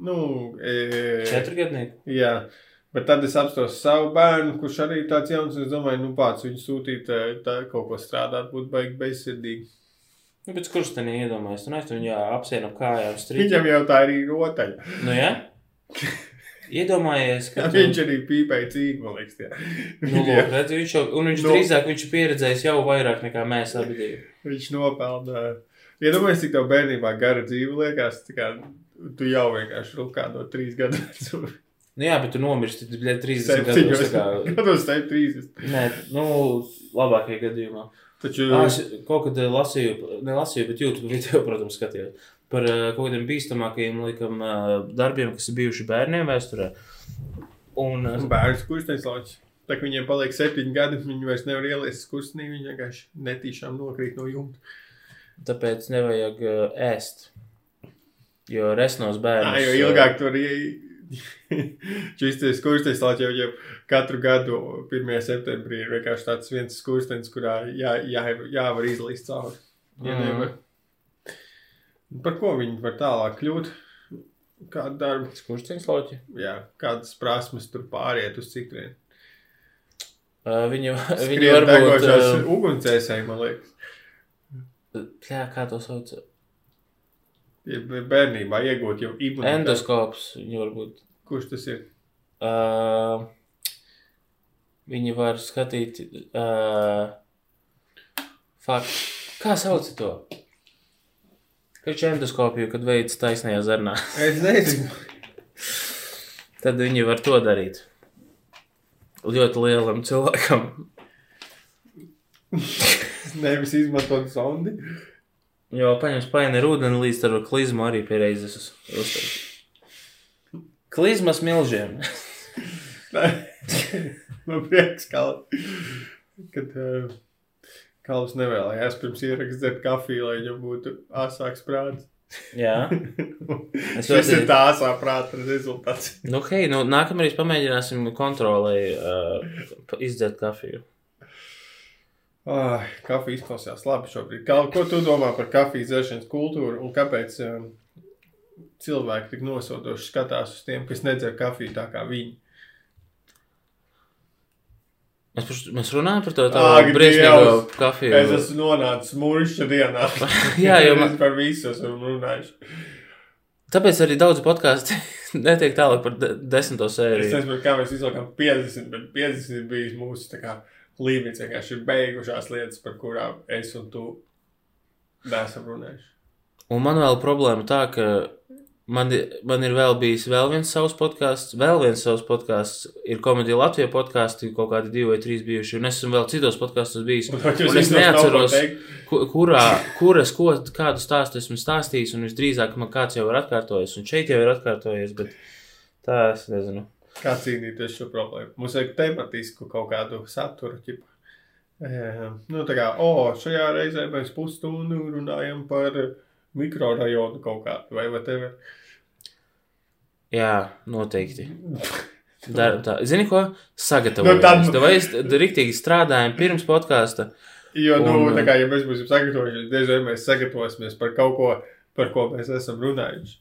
Nu, e, četrgadnieku. jā. Bet tad es apstos savu bērnu, kurš arī tāds jauns. Es domāju, nu, pats viņu sūtīt, eh, tā kaut ko strādāt, būtu baigi bezsirdīgi. Nu, bet kurš te neiedomājas? Tu neesi viņu apsien ap kājām strīdus. Viņam jau tā ir rotaļa. Nu, jā? Iedomājies, ka. Jā, tu- viņš arī pīpēja cīņu, man liekas. Jā. Nu, lūk, redz, viņš jau, un viņš Nu. no. drīzāk viņš ir pieredzējis jau vairāk nekā mēs abi divi. Viņš nopelna. Iedomājieties, cik tev bērnībā gara dzīve liekas. Kā, tu jau vienkārši rūkā no trīs gadu vecuma. Nu, jā, bet tu nomirsti tikai 30 gados. Septiņos tā kā- gados, ir trīs. Nē, nu, labākajā gadījumā. Taču Ah, es kaut kad eh, lasīju, nelasīju, bet YouTube video, protams, skatījos par eh, kaut kādiem bīstamākajiem laikam, eh, darbiem, kas ir bijuši bērniem vēsturē. Un, bērns kursteņslauķis. Tā kā viņiem paliek septiņi gadi, viņi vairs nevar ieliest kursnī, viņi vienkārši netīšām nokrīt no jumta. tāpēc nevajag ēst. Jo resnos bērnus. Jā, jo ilgāk tur Šis kursteņslauķis jau, jau katru gadu 1. septembrī ir vienkārši tāds viens kursteņs, kurā jā, jā, jāvar izlīst cauri. Ja Mhm. nevar. Par ko viņi var tālāk kļūt? Kādu darbu, Skursteņš loķi. jā, kādas prasmes tur pāriet uz citurien. Uh, viņi, viņi Skrien varbūt. degošās Uh, ugunsdzēsēji, man liekas. jā, kā to sauc? Bērnībā iegūt jau imunitāti. Endoskops. Varbūt. Kurš tas ir? Uh, viņi var skatīt. Uh, fakt. Kā sauc to? Viņš endoskopiju, kad veids taisnajā zarnā. Es nezinu. Tad viņi var to darīt. Ļoti lielam cilvēkam. Nevis izmantot sondi. Jo paņems paini ar ūdeni līdz ar klizmu arī pie reizes uz- uztaisīt. Klizmas milžiem. Man prieks, ka, kad uh, Kalvs nevēlējās pirms ierakstīt dzert kafiju, lai viņam būtu asāks prāts. Jā. Tas ļoti- ir tā asā prāta rezultāts. Nu, hei, nu, nākamreiz pamēģināsim kontrolē uh, izdzert kafiju. Ah, kafija izklausās labi šobrīd. Kā, ko tu domā par kafijas dzeršanas kultūru un kāpēc um, cilvēki tik nosodoši skatās uz tiem, kas nedzer kafiju tā kā viņi? Mēs, par, mēs runājam par to tādu Dievs! kafiju. Es esmu nonācis mūža dienā. Jā, Es man, par visu esmu runājis. tāpēc arī daudz podkāstu netiek tālāk par de, desmito Es sēriju. nezinu, kā mēs izvilkām 50, bet 50 ir bijis mūsu tā kā, līmenis. Vienkārši ir beigušās lietas, par kurām es un tu neesam runājuši. Un man vēl problēma tā, ka man, man ir vēl bijis vēl viens savs podkāsts, vēl viens savs podkāsts, ir komēdija Latvijas podkāsti, kaut kādi divi vai trīs bijuši, un es esmu vēl citos podkāstos bijis. Un Un es neatceros, kurā, kuras, ko, kādu stāstu esmu stāstījis, un visdrīzāk man kāds jau ir atkārtojies, un šeit jau ir atkārtojies, bet tā es nezinu. Kā cīnīties šo problēmu? Mums vajag tematisku kaut kādu saturu. Ķipa. E, nu, tā kā, o, šajā reizē mēs pusstundu runājam par mikrorajonu kaut kādu vai whatever. Jā, noteikti. Dar, tā. Zini, ko? Sagatavojamies. Nu, tad- Nu, tad... Vai rīktīgi strādājam pirms podkāsta? Jo, nu, Un, tā kā ja mēs būsim sagatavojušies, diez vai mēs sagatavosimies par kaut ko, par ko mēs esam runājuši.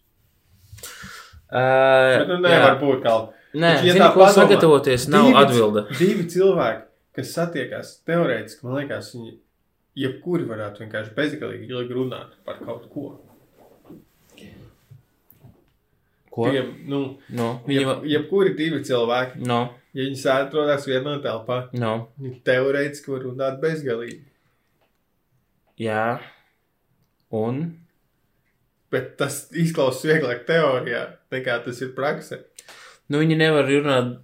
Uh, Bet, nu, nevar būt kā. Nē, Taču, ja zini, ko padomā, sagatavoties nav divi- atbilde. Divi cilvēki, kas satiekās, teorētiski, man liekas, viņi jebkuri varētu vienkārši bezgalīgi ilgi runāt par kaut ko. Ko? Tie, nu, No, viņi jeb, jebkuri divi cilvēki, no, ja viņi atrodas vienā telpā, no. viņi teorētiski var runāt bezgalīgi. Jā. Un? Bet tas izklausās vieglāk teorijā, nekā tas ir praksē. Nu, viņi nevar runāt.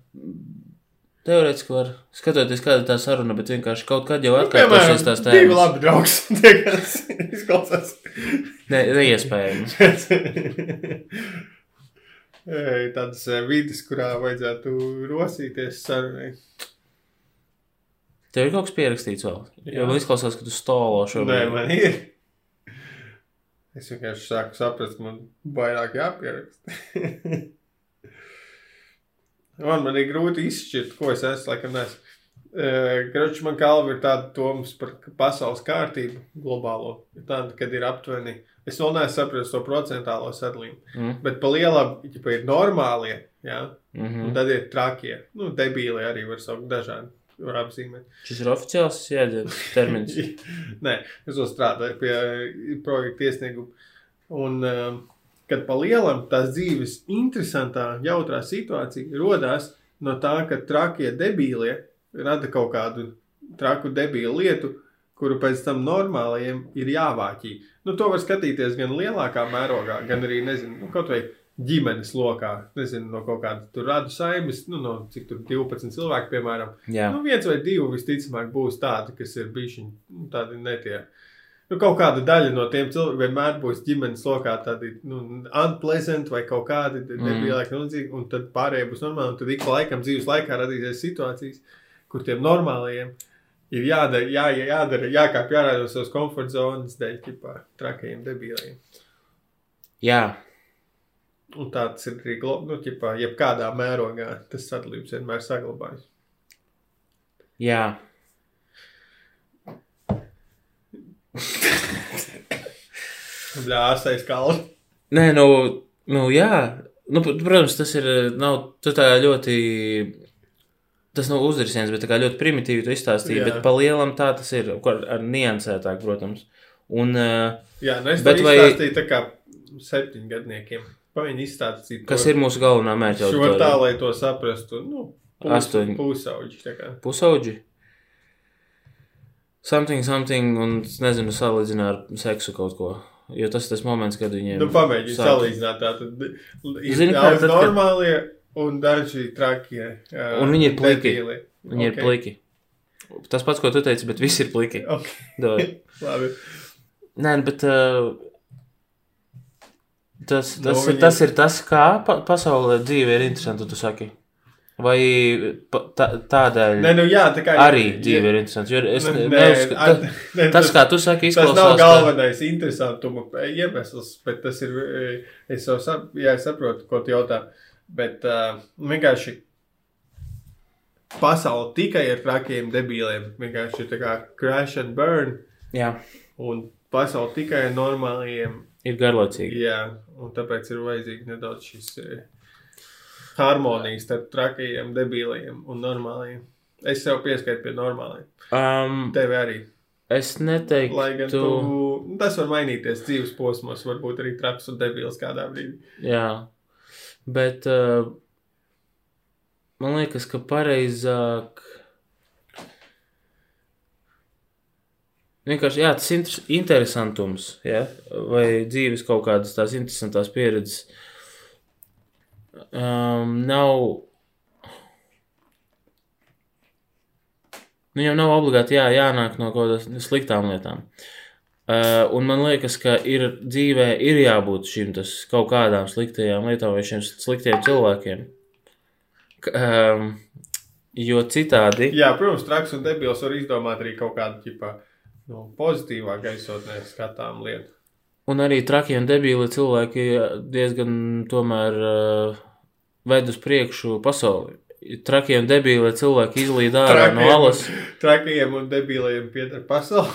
Teorētiski var skatoties, kāda ir tā saruna, bet vienkārši kaut kad jau atkārtosies tās divi tēmas. labi draugs. Tie, kas izklausās. Ne, neiespējami. Ei, Tādas eh, vidas, kurā vajadzētu rosīties sarunai. Tev ir kaut kas pierakstīts vēl. Jā. Jo man izklausās, ka tu stolo Nē, šobrīd. man ir. Es vienkārši sāku saprast, ka man vairāk jāpieraksta. man, man ir grūti izšķirt, ko es esmu, laikam, nes. Kroči, man kalva ir tāda domas par pasaules kārtību globālo. Tāda, kad ir aptuveni, es vēl neesmu sapratis to procentālo sadalījumu, Mm. bet pa lielam, ja ir normālie, jā, Mm un -hmm. tad ir trakie, nu, debīli arī var saukt dažādi, var apzīmēt. Šis ir oficiāls jēdziens, termins. Nē, es vēl strādāju pie projekta iesnieguma. Un, um, kad pa lielam tās dzīves interesantā, jautrā situācija radās no tā, ka trakie debīlie rada kaut kādu traku debīlu lietu, kuru pēc tam normālajiem ir jāvāķī. Nu, to var skatīties gan lielākā mērogā, gan arī, nezinu, nu, kaut vai ģimenes lokā, nezinu, no kaut kāda tur radu saimes, nu, no cik tur 12 cilvēku, piemēram. Jā. Nu, viens vai divi visticamāk būs tādi, kas ir bijuši nu, tādi netie. Nu, kaut kāda daļa no tiem cilvēkiem vienmēr būs ģimenes lokā, tādi nu, unpleasant vai kaut kādi Mm. nebija mm. un tad pārējie būs normāli. Tad ik pa laikam dzīves laikā radīsies situācijas, kur tiem normālajiem ir jādara, jā, jādara jākāpj ārā no savas komforta zonas dēļ, tipā, trakajiem debīliem. Jā. Un tāds ir arī, glo- nu, ķipā, jebkādā mērogā tas sadalījums vienmēr saglabājas. Jā. Bļāsais kalns. Nē, nu, nu jā. Nu, pr- protams, tas ir nav tu tā ļoti. Tas nav uzrisiens, bet ļoti primitīvi tu izstāstīji. Jā. Bet pa lielam tā tas ir. Ar, ar niansētāk, protams. Un uh, Jā, nu es Bet vai- tā kā septiņgadniekiem. Paņi izstāstīt kas ir mūsu galvenā mērķa šo tā, lai to saprastu. Nu, Astoņi. Pusauģi. Pusauģi. Something, something, un es nezinu, salīdzināt ar seksu kaut ko. Jo tas ir tas moments, kad viņiem. Nu, pamēģini sāk- salīdzināt. Tātad ir Zini, kā tad, kad- normālie un daži trakie. ā, Un viņi ir pliki. debīli. Viņi ir Ok. pliki. Tas pats, ko tu teici, bet visi ir pliki. Ok, Dod. labi. Nē, bet uh, tas, Nu, tas, viņi- ir, tas ir tas, kā pa pasaulē dzīve ir interesanta, tu saki. Vai tā, tādēļ Nē, nu jā, tā kā. arī dzīve ir interesanta? Jo es Nē, ne- nē, neuzskatu- a- ta- nē, Tas, kā tu saki, Tas nav izklausās. ka- galvenais interesantuma iemesls, bet tas ir. eh, Es jau sap, jā, es saprotu, ko tu jautā. Bet uh, vienkārši pasaule tikai ar trakiem debīliem. Vienkārši tā kā crash and burn. Jā, Un pasaule tikai ar normāliem. ir garlaicīgi. Jā, un tāpēc ir vajadzīgi nedaudz šis eh, harmonijas starp trakajiem debīliem un normāliem. Es sev pieskaitu pie normāliem. Um, Tev arī. es neteiktu, Lai gan tu... tu, tas var mainīties dzīves posmos, varbūt arī traks un debils kādā brīdī. Jā, bet uh, man liekas, ka pareizāk. Vienkārši jā, tas inter interesantums, ja? vai dzīves kaut kādas tās interesantas pieredzes. Um, nav. Viņam nav obligāti jā, jānāk no kaut kādām sliktām lietām. Uh, un man liekas, ka ir dzīvē ir jābūt šīm kaut kādām sliktajām lietām vai šiem sliktiem cilvēkiem. K, um, jo citādi, Jā, protams, traks un debils var izdomāt arī kaut kādu ķipā, no pozitīvā gaisotnē skatām lietu. Un arī trakie un debīli cilvēki diezgan tomēr uh, ved uz priekšu pasauli. trakie un debīlie cilvēki izlīd ārā no Trakiem. alas. Trakajiem un debilajiem pieder pasauli.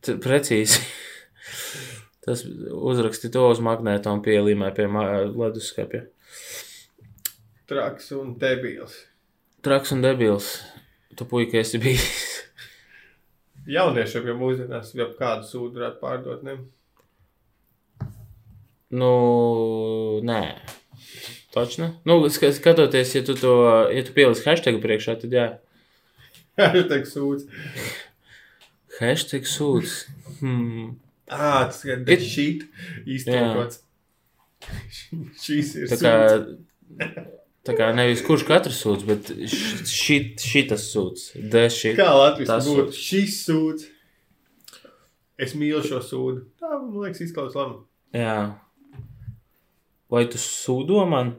T- Precīzi. Tas uzraksti to uz magnēta un pielīmē pie leduskapja. Traks un debils. Traks un debils. Tu puika esi bijis. Jauniešiem jau mūsdienās jau kādu sūdu varētu pārdot. Ne? Nu, nē. Točno. Nu, sk- skatoties, ja tu to, ja tu pieliks hashtagu priekšā, tad jā. Hashtag sūds. Hashtag sūds. Hmm. Ā, tas ir It- šīt. Īstenībā. Šīs ir Tā kā, sūds. tā kā nevis kurš katrs sūdz, bet šī, šitas sūdz. De šī. Kā Latvijas būtu šis sūds? Es mīlu šo sūdu. Tā, man liekas, izklausās labi. Jā. Vai tu sūdo man?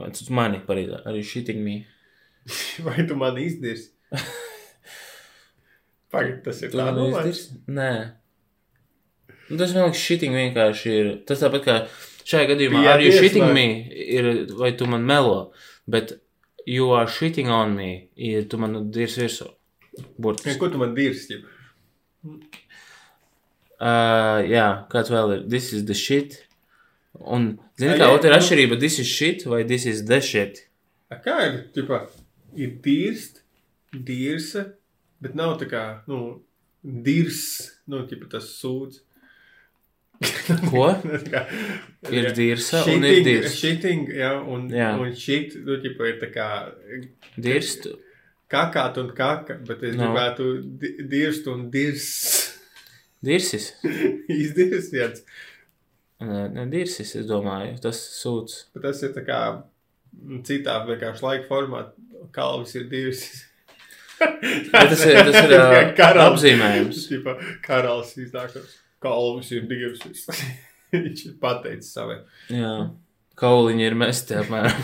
Vai tu mani pareizi? Arī shitting me. Vai tu man izdirsi? Pagaid, tas ir Tu tā man domāts? izdarīsi? Nē. Nu, tas man liekas, shitting vienkārši ir. Tas tāpat kā šajā gadījumā, Jā, are you tieši shitting vai- me? Ir, vai tu man melo? Bet you are shitting on me, ir tu man dirs virsū. Ja, Burtiski. Ko tu man dirsi? Uh, jā, kāds vēl ir? This is the shit. Un, zini, kā ir nu- atšķirība? This is shit vai this is the shit? A Kā ir? Ķipa, ir dirst, dirsa, bet nav tā kā, nu, dirs, nu, ķipa tas sūds. Ko? Tā kā- Ir dirsa un ir Shitting, dirs. Shitting, jā, un, Jā. un shit, nu, ķipa, ir tā kā Dirst. kakāt un kaka, bet es No. gribētu di- dirst un dirs. Dirsis. Izdirst viens. Nē, ne, dirsis, es domāju. Tas sūds. Bet tas ir tā kā citā vienkārši laika formā. Kalvis ir dirsis. Tas ir, tas ir ā, apzīmējums. Tipa, karalis iznāk, ka kalvis ir dirsis. Viņš ir pateicis savai. Jā. Kauliņi ir mesti, apmēram.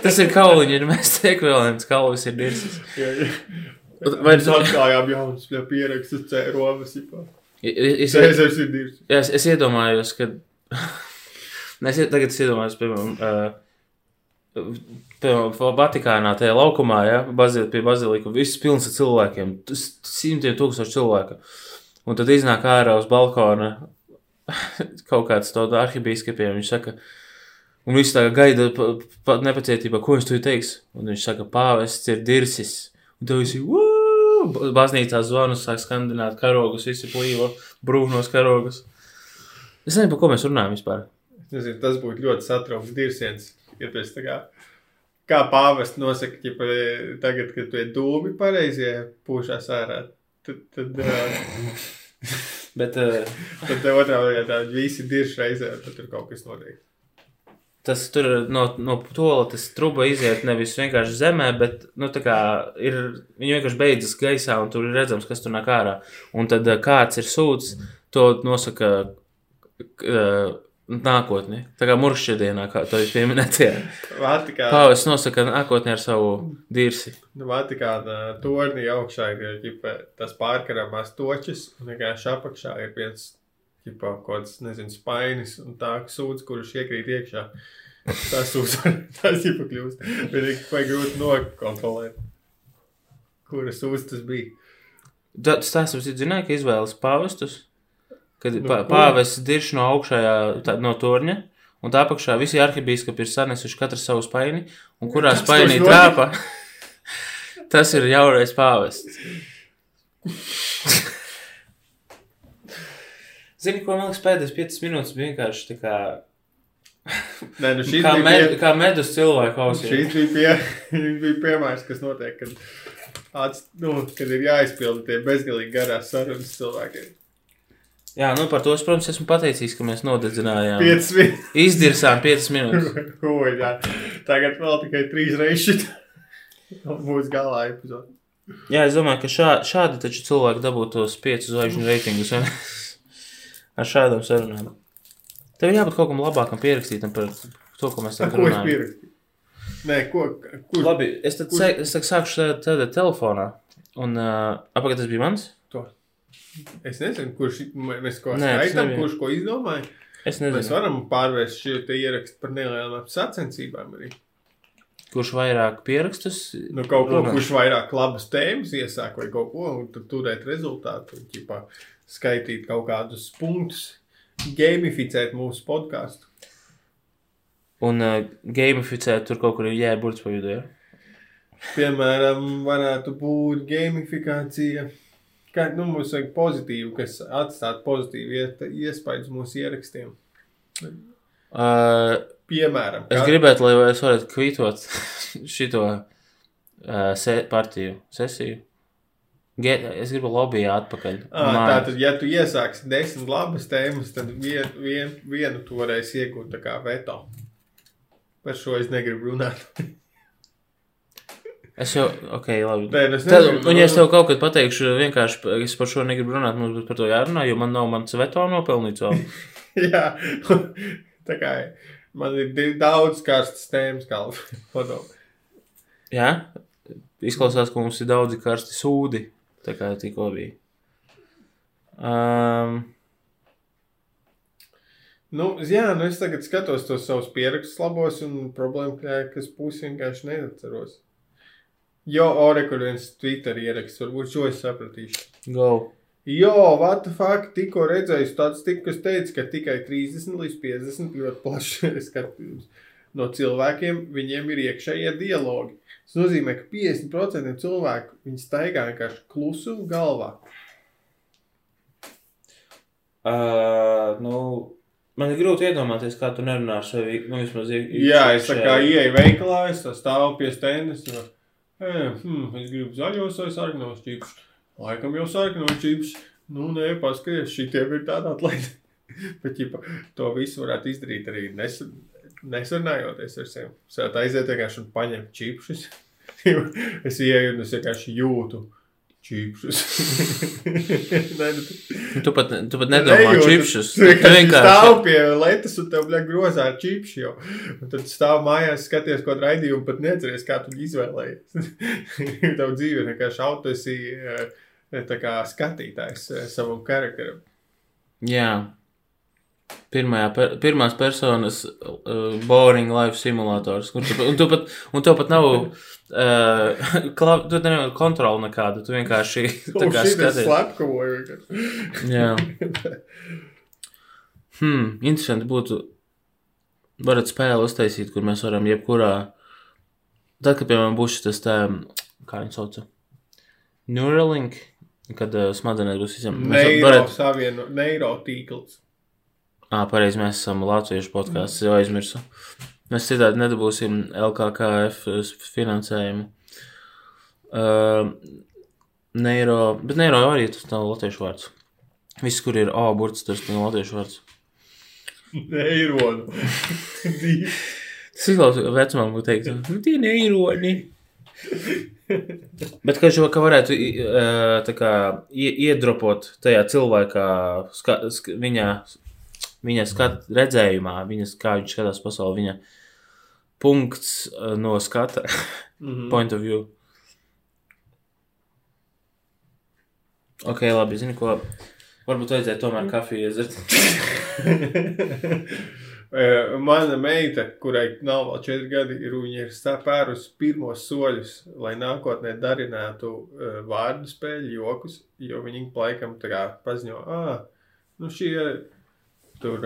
Tas ir kauliņi ir mesti ekvivalents. Kalvis ir dirsis. Vai Mēs atklājām jaunas pie pierakstas cēromas. Es, es, es, es iedomājos, ka. Es tagad es iedomājos, piemēram, uh, piemēram Vatikānā, tajā laukumā, ja, bazil, pie bazilika, viss pilns ar cilvēkiem, simtiem tūkstoši cilvēku. Un tad iznāk ārā uz balkona kaut kāds to arhibīskapiem, viņš saka, un viss tā gaida pa, pa, nepacietībā, ko viņš tu teiks. Un viņš saka, pāvests ir dirsis. Un tev visi, "Woo!" Baznīcā zvanus sāk skandināt karogus, visi plīvo brūnos karogus. Es nezinu, par ko mēs runājam vispār. Nezinu, tas būtu ļoti satraukts dirsiens. Ja esi tā kā, kā pāvests nosaka, ka tagad, kad esi dūmi pareizie pūšās ārā, tad, tad, Bet uh, tad otrā vietā visi dirž reizē, tad tur kaut kas notiek. Tas tur no, no tola tas truba iziet nevis vienkārši zemē, bet nu, ir, viņi vienkārši beidzas gaisā un tur ir redzams, kas tur nāk ārā. Un tad uh, kāds ir sūds, to nosaka uh, nākotni. Tā kā muršķiedienā, kā to jūs pieminējāt. Vatikāna, Pāvis nosaka nākotni ar savu dirsi. nu, Vatikāna tornī augšā ir ģipa, tas pārkaramās točis, un vienkārši apakšā ir viens ģipa, kaut kāds, nezinu, spainis un tā sūds, kurš iekrīt iekšā. Tas sūds, tas ir pakļūst. Bet ir vai grūti nokontrolēt, kura sūds tas bija. Tas mums ir zināms, ka izvēlas pāvestus, kad Nu, ko? pāvests dirž no augšējā, tā, no torņa, un tā apakšā visi arhibīskapi ir sanesuši katru savu spaini, un kurā Tas spainī trāpa, tas ir jaurais pāvests. Zini, ko man liekas, pēdējās 5 minūtes bija vienkārši tā kā, Nē, nu kā, bija, med, pie, kā medus cilvēku ausī. šis bija, pie, bija piemērs, kas notiek, kad, ats, nu, kad ir jāizpilda tie bezgalīgi garās sarunas cilvēkiem. Jā, nu par to es, protams, esmu pateicīgs, ka mēs nodedzinājām. 5 minūtes. Izdirsām 5 minūtes. Ui, jā. Tagad vēl tikai trīs reizes šit. Būs galā epizode. Jā, es domāju, ka šā, šādi taču cilvēki dabūtu tos 5 zvaigžņu reitingus? Ar šādām sarunām. Tev jābūt kaut kam labākam pierakstītam par to, ko mēs tagad runājam. Nē, ko? Kur? Labi, es tad, Kur- sē, es tad sākšu tādā- telefonā. Un uh, apakaļ tas bija mans? To. Es nezinu, kurš mēs ko skaitām, kurš ko izdomāja. Es Mēs nezinu. varam pārvērst šo te ierakstu par nelielām sacensībām arī. kurš vairāk pierakstus. Nu, kaut ko, runā. kurš vairāk labas tēmas iesāk vai kaut ko, un tad turēt rezultātu, ķipā, skaitīt kaut kādus punktus, gamificēt mūsu podkāstu. Un uh, gamificēt tur kaut kur ir jēburts pa vidu. Ja? Piemēram, varētu būt gamifikācija. Kā, nu, mums vajag pozitīvu, kas atstātu pozitīvu iespaidu mūsu ierakstiem. Uh, Piemēram, es kā- gribētu, lai es varētu kvītot šito uh, se partiju sesiju. Ge es gribu lobbyā atpakaļ. Ā, Mājās. Tātad, ja tu iesāksi desmit labas tēmas, tad vien, vien, vienu tu varēsi iegūt tā kā veto. Par šo es negribu runāt. Es jau, ok, labi. Nē, nu es Tad, negribu un ja es tev runāt. kaut kad pateikšu, vienkārši es par šo negribu runāt, mums būs par to jārunā, jo man nav mans veto nopelnīts vēl. Jā, tā kā man ir daudz karstas tēmas, padomu. Jā, izklausās, ka mums ir daudzi karsti sūdi, tā kā tikko bija. Um, Nu, jā, nu es tagad skatos tos savus pierakstus labos, un problēma, ka, kas pusi vienkārši neatceros. Jo, ore, kur viens Twitter ieraksts, varbūt šo es sapratīšu. go. Jo, what the fuck, tikko redzēju statistiku, kas teica, ka tikai 30 līdz 50 ļoti plaši skatījums no cilvēkiem, viņiem ir iekšējie dialogi. Tas nozīmē, ka 50% cilvēku viņi staigā vienkārši klusu galvā. Uh, nu, man ir grūti iedomāties, kā tu nerunā ar sevi. Nu, vismaz, i- Jā, es tā kā ieeju veikalā, es tā stāvu pie stendes. Un, e, hmm, es gribu zaļos vai sarkanos čips. Laikam jau sarkanos čips. Nu, nē, paskaties, šitiem ir tāda atlaide. Bet, ja to visu varētu izdarīt arī nes, nesarunājoties ar sevi. Varētu aiziet vienkārši un paņemt čipsus. es ieeju un es vienkārši jūtu čipsus. Nē, nu, Tu pat, tu pat nedomā Nejūtu. čipšus. Tu vienkārši stāv pie letes un tev bļa grozā ar čipšu jau. Un tad stāv mājās, skaties, ko raidījumu pat neatceries, kā tu izvēlējies. tev dzīve vienkārši auto, esi eh, kā skatītājs eh, savam karakteram. Jā. Pirmajā, pirmās personas uh, boring life simulators. Kur tu, un, tu pat, un tev pat nav uh, klav, tu nevar kontroli nekādu. Tu vienkārši tā Un kā skaties. vienkārši. Jā. Hmm, interesanti būtu. Varat spēli uztaisīt, kur mēs varam jebkurā. Tad, kad, piemēram, būs šis tā, kā viņi sauc, Neuralink, kad uh, smadzenēs būs visam. Neiro varat, savieno, neiro tīkls. Ā, pareizi, mēs esam Latviešu podkāsts, jau aizmirsu. Mēs citādi nedabūsim LKKF finansējumu. Uh, neiro, bet neiro arī tas nav latviešu vārds. Viss, kur ir A burts, tas nav latviešu vārds. Neironu. Tas izklausās, vecumam būtu teikt, nu, tie neironi. Bet, ka šo, ka varētu kā ie- iedropot tajā cilvēkā, ska, sk, viņa, viņa skat, redzējumā, viņas, kā viņš skatās pasauli, viņa punkts ā, no skata, Mhm. point of view. Ok, labi, zini, ko. Varbūt vajadzēja tomēr kafiju iedzert. Eh, Mana meita, kurai nav vēl četri gadi, ir, viņa ir spērusi pirmos soļus, lai nākotnē darinātu uh, vārdu spēļu jokus, jo viņi laikam tā kā paziņo, ah, nu šie tur,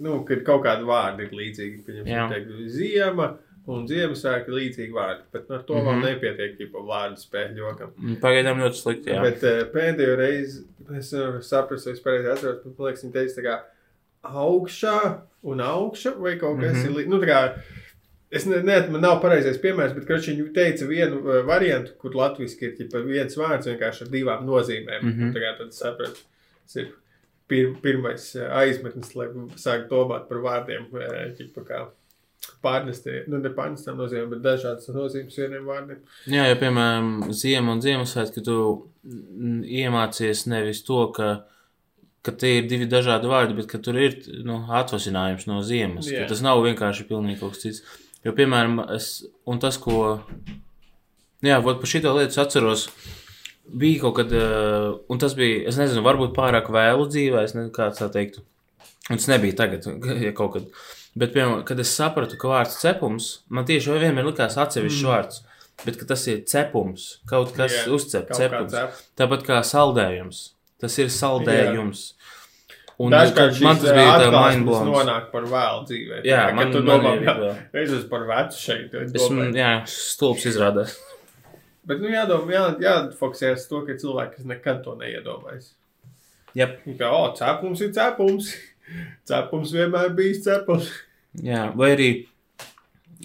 nu, kad kaut kādi vārdi ir līdzīgi, Jā. piemēram, teikt, ziema un Ziemassvētku līdzīgi vārdi, bet ar to mm -hmm. vēl Mhm. nepietiek, ja pa vārdu spēļu jokam. Pagaidām ļoti slikti, jā. Bet pēdējo reizi es saprast, vai es pareizi atceros, bet man liekas, viņi teica, tā kā augšā un augšā vai kaut kas mm -hmm. ir. li- Nu, es ne, ne, man nav pareizais piemērs, bet kroči, viņi teica vienu variantu, kur latviešu ir tipa, viens vārds vienkārši ar divām nozīmēm. Mm. -hmm. Tad sapratu, tas ir pir, pirmais uh, aizmetnis, lai sāktu domāt par vārdiem. uh, ķipa kā Pārnesti, nu, ne pārnestām nozīmēm, bet dažādas nozīmes vieniem vārdiem. Jā, ja piemēram, ziema un Ziemassvētku, ka tu iemācies nevis to, ka, ka tie ir divi dažādi vārdi, bet ka tur ir nu, atvasinājums no ziemas. Ka Tas nav vienkārši pilnīgi kaut kas cits. Jo, piemēram, es, un tas, ko. Jā, vot par šito lietu es atceros. Bija kaut kad, uh, un tas bija, es nezinu, varbūt pārāk vēlu dzīvē, es nezinu, kā tā teiktu. Un tas nebija tagad, ja kaut kad. Bet, piemēram, kad es sapratu, ka vārds cepums, man tieši vienmēr likās atsevišķs mm. vārds. Bet ka tas ir cepums, kaut kas Jā, uzcep, kaut kā cepums. cep. Tāpat kā saldējums. Tas ir saldējums. Un Dažkārt man tas bija tā atklāsmes mindblowing. nonāk par vēlu dzīvē. Jā, Kad man, tu man domā, vēl. es esmu par vecu šeit. es domāju. jā, stulbs izrādās. Bet, nu, jādomā, jā, jāfokusēs to, ka cilvēki, kas nekad to neiedomājas. Jep. Kā, o, cepums ir cepums. Cepums vienmēr bijis cepums. Jā, vai arī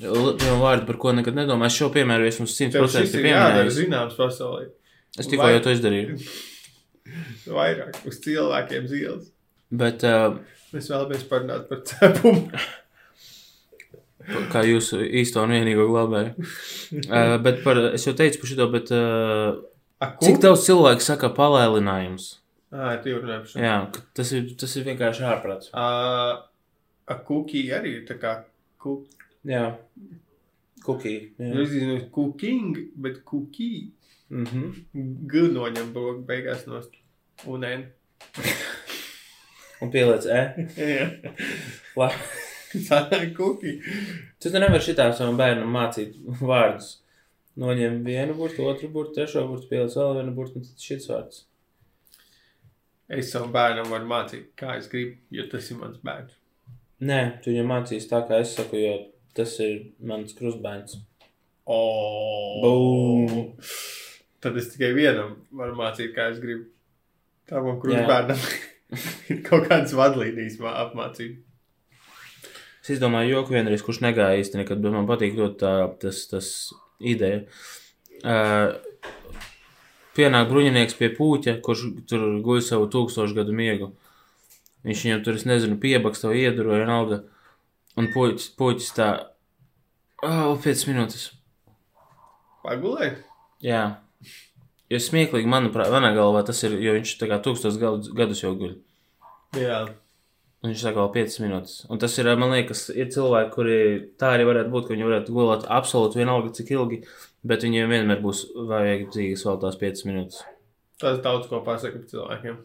l- piemēram, vārdi, par ko nekad nedomāju. Es šo piemēru esmu Tev šis 100% ir jādara pieminējis. zināms pasaulē. Es tikko Vai- jau to izdarīju. Vairāk uz cilvēkiem zīles. Bet, uh, Mēs vēlamies parunāt par cepumu. kā jūsu īsto un vienīgo glabēju. Uh, bet par, es jau teicu par šo, bet uh, A, cik daudz cilvēku saka palēlinājums? Šo. Jā, tas ir, tas ir vienkārši ārprāts. Ā, A, kuki arī ir tā kā kuk. Jā. Kukī. Nu, Jā. es zinu, cooking, bet kuki. Mm -hmm. G noņem broku beigās no un N. Un pieliec E. Jā. Labi. Sanāk kuki. Tu te nevari šitā savam bērnam mācīt vārdus. Noņem vienu burtu, otru burtu, trešo burtu, pieliec vēl vienu burtu, un tad šis vārds. Es savam bērnam varu mācīt, kā es gribu, jo tas ir mans bērns. Nē, tu viņam mācīs tā, kā es saku, jo tas ir mans krustbērns. Oh. Boom. Tad es tikai vienam varu mācīt, kā es gribu. Jā. krustbērnam ir kaut kādas vadlīnijas mā- apmācīt. Es izdomāju joku vienreiz, kurš negāja īsti nekad, bet man patīk ļoti tā, tas, tas ideja. Uh, pienāk bruņinieks pie pūķa, kurš tur guļ savu tūkstošu gadu miegu. Viņš viņam tur, es nezinu, piebaks to ieduru, vienalga. Un puķis, puķis tā, oh, 5 minūtes. Pagulēt? Jā. Jo smieklīgi, manuprāt, manā galvā tas ir, jo viņš tā kā tūkstoš gadus, gadus jau guļ. Jā. Un viņš saka, vēl 5 minūtes. Un tas ir, man liekas, ir cilvēki, kuri tā arī varētu būt, ka viņi varētu gulēt absolūti vienalga, cik ilgi, bet viņiem vienmēr būs vajadzīgas vēl tās 5 minūtes. Tas daudz ko pasaka cilvēkiem.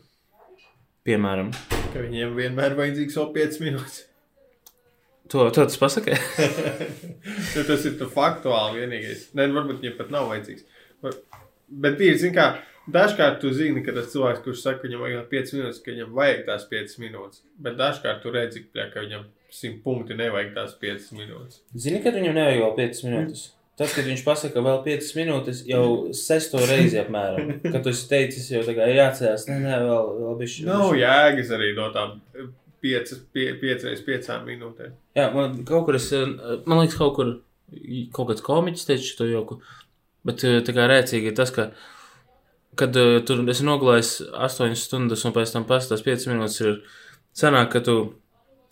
Piemēram, Ka viņiem vienmēr vajadzīgs vēl 5 minūtes. to, to tas pasaka. Ja tas ir faktuāli vienīgais. Nē, nu, varbūt viņam pat nav vajadzīgs. Var- Bet ir, zin kā, dažkārt tu zini, ka tas cilvēks, kurš saka, ka viņam vajag 5 minūtes, ka viņam vajag tās 5 minūtes. Bet dažkārt tu redzi, ka viņam 100 punkti nevajag tās 5 minūtes. Zini, ka viņam nevajag vēl 5 minūtes. Tad, kad viņš pasaka, vēl 5 minūtes, jau sesto reizi apmēram, kad tu esi teicis, jau tā kā jāatcerās, nē, nē, vēl, vēl bišķi. Nav jēgas arī no tām 5 reizes 5 minūtēm. Jā, man kaut kur es, eh, man liekas, kaut kur, kaut kāds komiķis teica šo joku, bet eh, tā kā rēcīgi ir tas, ka, kad uh, tur esi nogulējis 8 stundas un pēc tam pastās 5 minūtes ir sanāk, ka tu,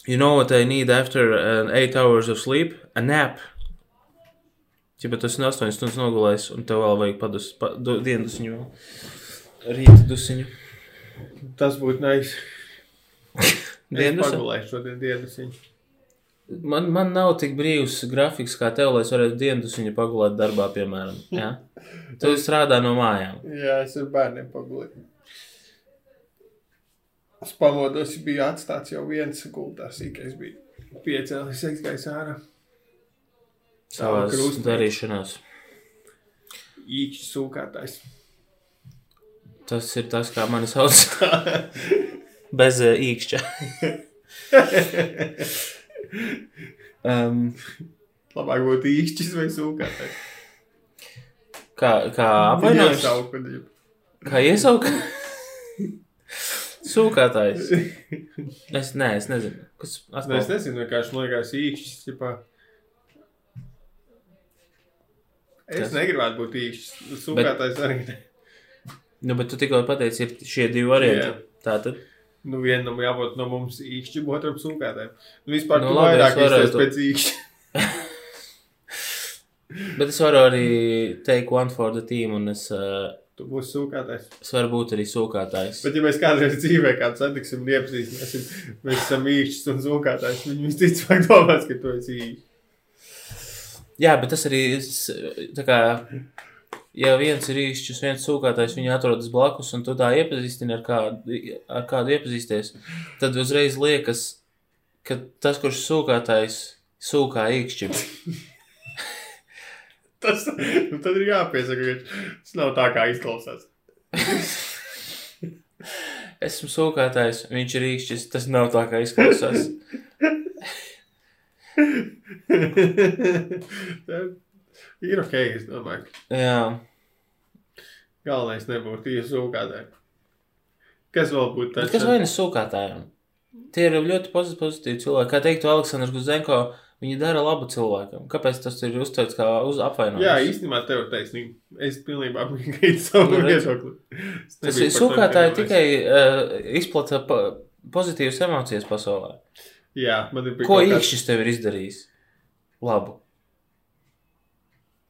you know what I need after 8 hours of sleep? A nap. Ja, bet tu esi 8 stundas nogulējis un tev vēl vajag padus, pa, du, dienu dusiņu vēl. Rīta dusiņu. Tas būtu nice. Es Dienu dusiņu. pagulēju šodien dienas. Man, man nav tik brīvs grafiks kā tev, lai es varētu dienas viņa pagulēt darbā, piemēram. Ja? Tu strādā no mājām. Jā, es ar bērniem pagulēju. Es pamodos, bija atstāts jau viens gultā, sīkais bija piecēlis, aizgājis ārā. Savās darīšanās. Īkšķis sūkātājs. Tas ir tas, kā mani sauc. Bez īkšķa. um, Labāk būtu īkšķis vai sūkātājs. kā kā apvainojums? Kā iesauka? Sūkātājs. Es, nē, es nezinu. Kas Nu, es nezinu, vienkārši man liekas īkšķis. Ķipā. Es Kas? negribētu būt īkšķis. Sūkātājs arī. ne. Nu, bet tu tikko pateici, ir šie divi varianti. Jā. Tātad. Nu, vienam jābūt no mums īkšķim, otram sūkātājiem. Nu, vispār Nu, labi, vairāk es varētu- izties pēc īkšķa. Bet es varu arī take one for the team, un es, uh, Tu būsi sūkātājs. es varu būt arī sūkātājs. Bet, ja mēs kādreiz dzīvē kādu satiksim un iepazīstināsim, mēs esam īkšķis un sūkātājs, viņi visticamāk domās, ka tu esi īkšķis. Jā, bet tas arī tā kā. Ja viens ir īšķis, viens sūkātājs, viņi atrodas blakus, un tu tā iepazīstini ar kādu, ar kādu iepazīsties, tad uzreiz liekas, ka tas, kurš sūkātais, sūkā īkšķi. Tas nu, tad ir jāpiesaka, ka tas nav tā, kā izklausās. Esmu sūkātājs, viņš ir īkšķis, tas nav tā, kā izklausās. ir ok, es domāju. Jā, Galvenais nebūtu iesūkādēji. Kas vēl būtu bet tāds? kas vainas sūkātājiem? Tie ir ļoti pozitīvi, cilvēki. Kā teiktu Aleksandrs Guzenko, viņi dara labu cilvēkam. Kāpēc tas ir uztverts kā uz apvainojums? Jā, īstenībā tev ir taisnība. Es pilnībā piekrītu savu Nu, viedokli. Tas ir sūkātāji tikai uh, izplata pa, pozitīvas emocijas pasaulē. Jā, man ir Ko kaut kāds- īkšķis tev ir izdarījis? Labu.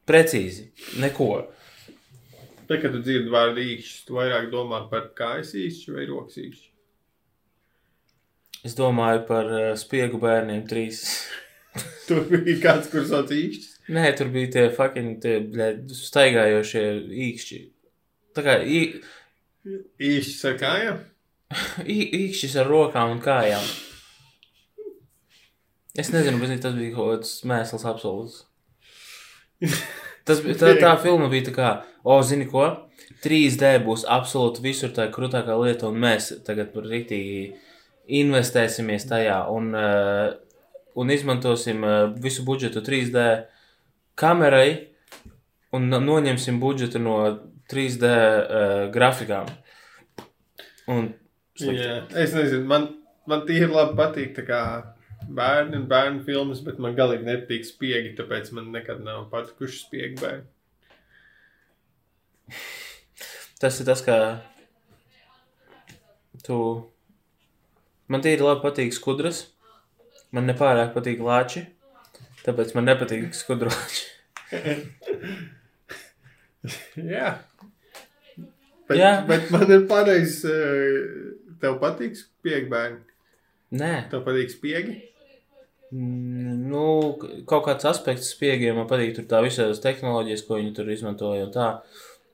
Precīzi. Neko. Tad, kad tu dzirdi vārdu īkšķis, tu vairāk domā par kājas īkšķi vai rokas īkšķi. Es domāju par uh, spiegu bērniem trīs. Tur bija kāds, kurš sauc īkšķis. Nē, tur bija tie fucking tie, bļē, staigājošie īkšķi. Tā kā ī, Īkšķis ar kājām. īkšķis ar rokām un kājām. Es nezinu, bet tas bija kaut kāds mēsls absolūts. Tas bija tā, tā filma bija tā kā, o, zini ko? 3D būs absolūti visur tā krūtākā lieta, un mēs tagad rītīgi investēsimies tajā un, uh, un izmantosim uh, visu budžetu 3D kamerai un no- noņemsim budžetu no 3D uh, grafikām. Un slikti. Jā, es nezinu, man, man tīri labi patīk tā kā bērni un bērnu filmas, bet man galīgi nepatīk spiegi, tāpēc man nekad nav patikuši spiegi bērni. Tas ir tas, kā tu. Man tīri labi patīk skudras. Man nepārāk patīk lāči. Tāpēc man nepatīk skudroči. Jā. Bet, Jā. bet man ir pareizs, eh, tev patīk spiegi bērni. Nē, Tev patīk spiegi? Mm, nu, kaut kāds aspekts spiegiem man patīk. Tur tā visas tehnoloģijas, ko viņi tur izmantoja. Tā.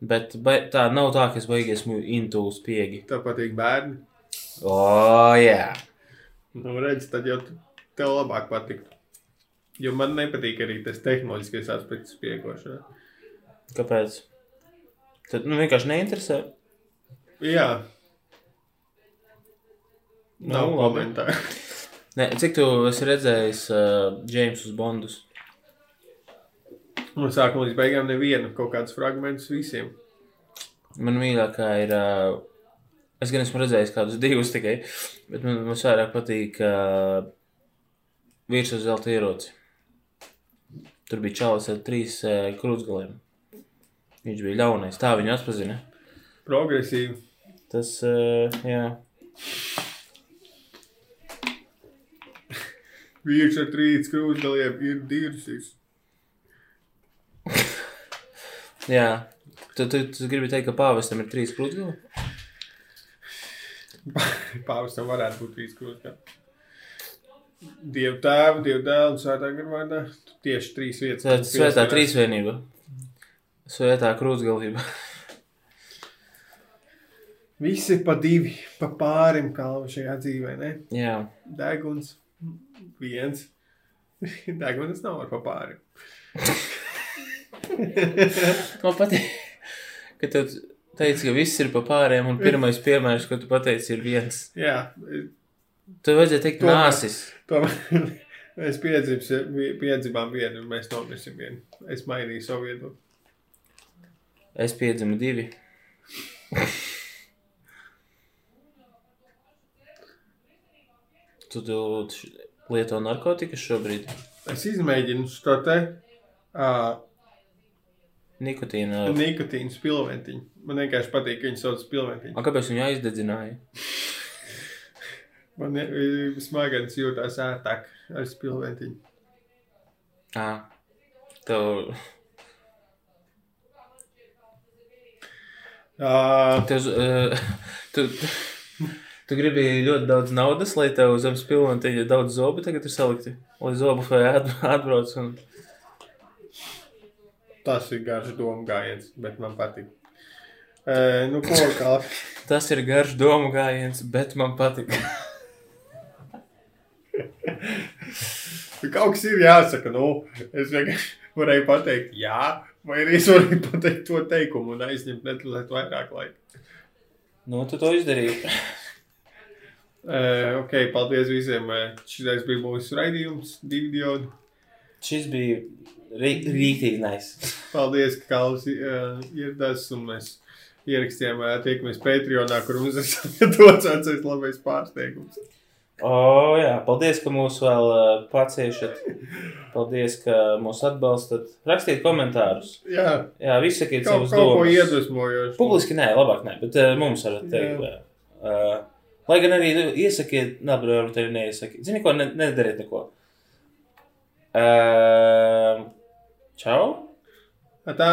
Bet tā nav tā, ka es baigi esmu into spiegi. Tev patīk bērni? O, jā. Nu, redz, tad jau tev labāk patiktu. Jo man nepatīk arī tas tehnoloģiskais aspekts spiegošanā. Kāpēc? Tad nu, vienkārši neinteresē. Jā. Nav Nu, no, labi. komentāru. Nē, cik tu esi redzējis uh, Jamesus Bondus? No sākuma līdz beigām nevienu, kaut kādus fragmentus visiem. Man mīļākā ir. Uh, es gan esmu redzējis kādus divus tikai, bet man, man vairāk patīk uh, vīrs uz zelta ieroci. Tur bija čalis ar trīs uh, krūtsgaliem. Viņš bija ļaunais. Tā viņu atpazina. Progresīvi. Tas, uh, jā. Vīrs ar trīs krūzgaliem ir dirsis. jā. Tu, tu, tu gribi teikt, ka pāvestam ir trīs krūtsgali? Pāvestam varētu būt trīs krūzgali. Dievu tēvu, dievu dēlu un svētā garvārdā. Tieši trīs vietas. Tā svētā trīsvienība. Svētā krūtsgalība. Visi pa divi, pa pārim kalnu šajā dzīvē, ne? jā. Deguns, viens. Deguns nav ar pa pārim. Man patīk, ka tu teici, ka viss ir pa pārējiem, un pirmais piemērs, ko tu pateici, ir viens. Jā, Tev vajadzēja teikt, Tomēr. nāsis. tomēr mēs piedzims, piedzimām vienu un mēs nomirsim vienu. Es mainīju savu viedokli. Es piedzimu divi. tu, tu š- lieto narkotikas šobrīd? Es izmēģinu šo te uh, Nikotīna. nikotīnu spilventiņu. Man vienkārši patīk, ka viņi sauc spilventiņu. A, kāpēc viņu aizdedzināja? Man ir smagadnes jūtās ērtāk ar spilventiņu. Ā, tev, Uh, tev, uh, tu, tu gribi ļoti daudz naudas, lai tev zem spilventiņa daudz zobu tagad ir salikti. Lai zobu vai atbrauc un tas ir garš domu gājiens, bet man patīk. Uh, nu, ko kā? Tas ir garš domu gājiens, bet man patīk. Kaut kas ir jāsaka, nu, es vienkārši varēju pateikt, jā, vai arī es varēju pateikt to teikumu un aizņemt netlēt vairāk laika. Nu, tu to izdarīji. Uh, ok, paldies visiem. Šis bija mūsu raidījums, divi diodi. Šis bija rī- rīktīgi nice. Paldies, ka Kāls uh, ieradās un mēs ierakstījām, uh, tiekamies Patreonā, kur mums ir sagatavots vecais labais pārsteigums. O, oh, jā, paldies, ka mūs vēl uh, paciešat. Paldies, ka mūs atbalstat. Rakstiet komentārus. Jā, Jā, visi sakiet kaut, savus kaut ko domas. iedvesmojošu. Publiski nē, labāk nē, bet uh, mums varat teikt. Jā. Uh, lai gan arī nu, iesakiet, varbūt tevi neiesakiet. Zini, ko ne, nedariet neko. Uh, čau! Tā.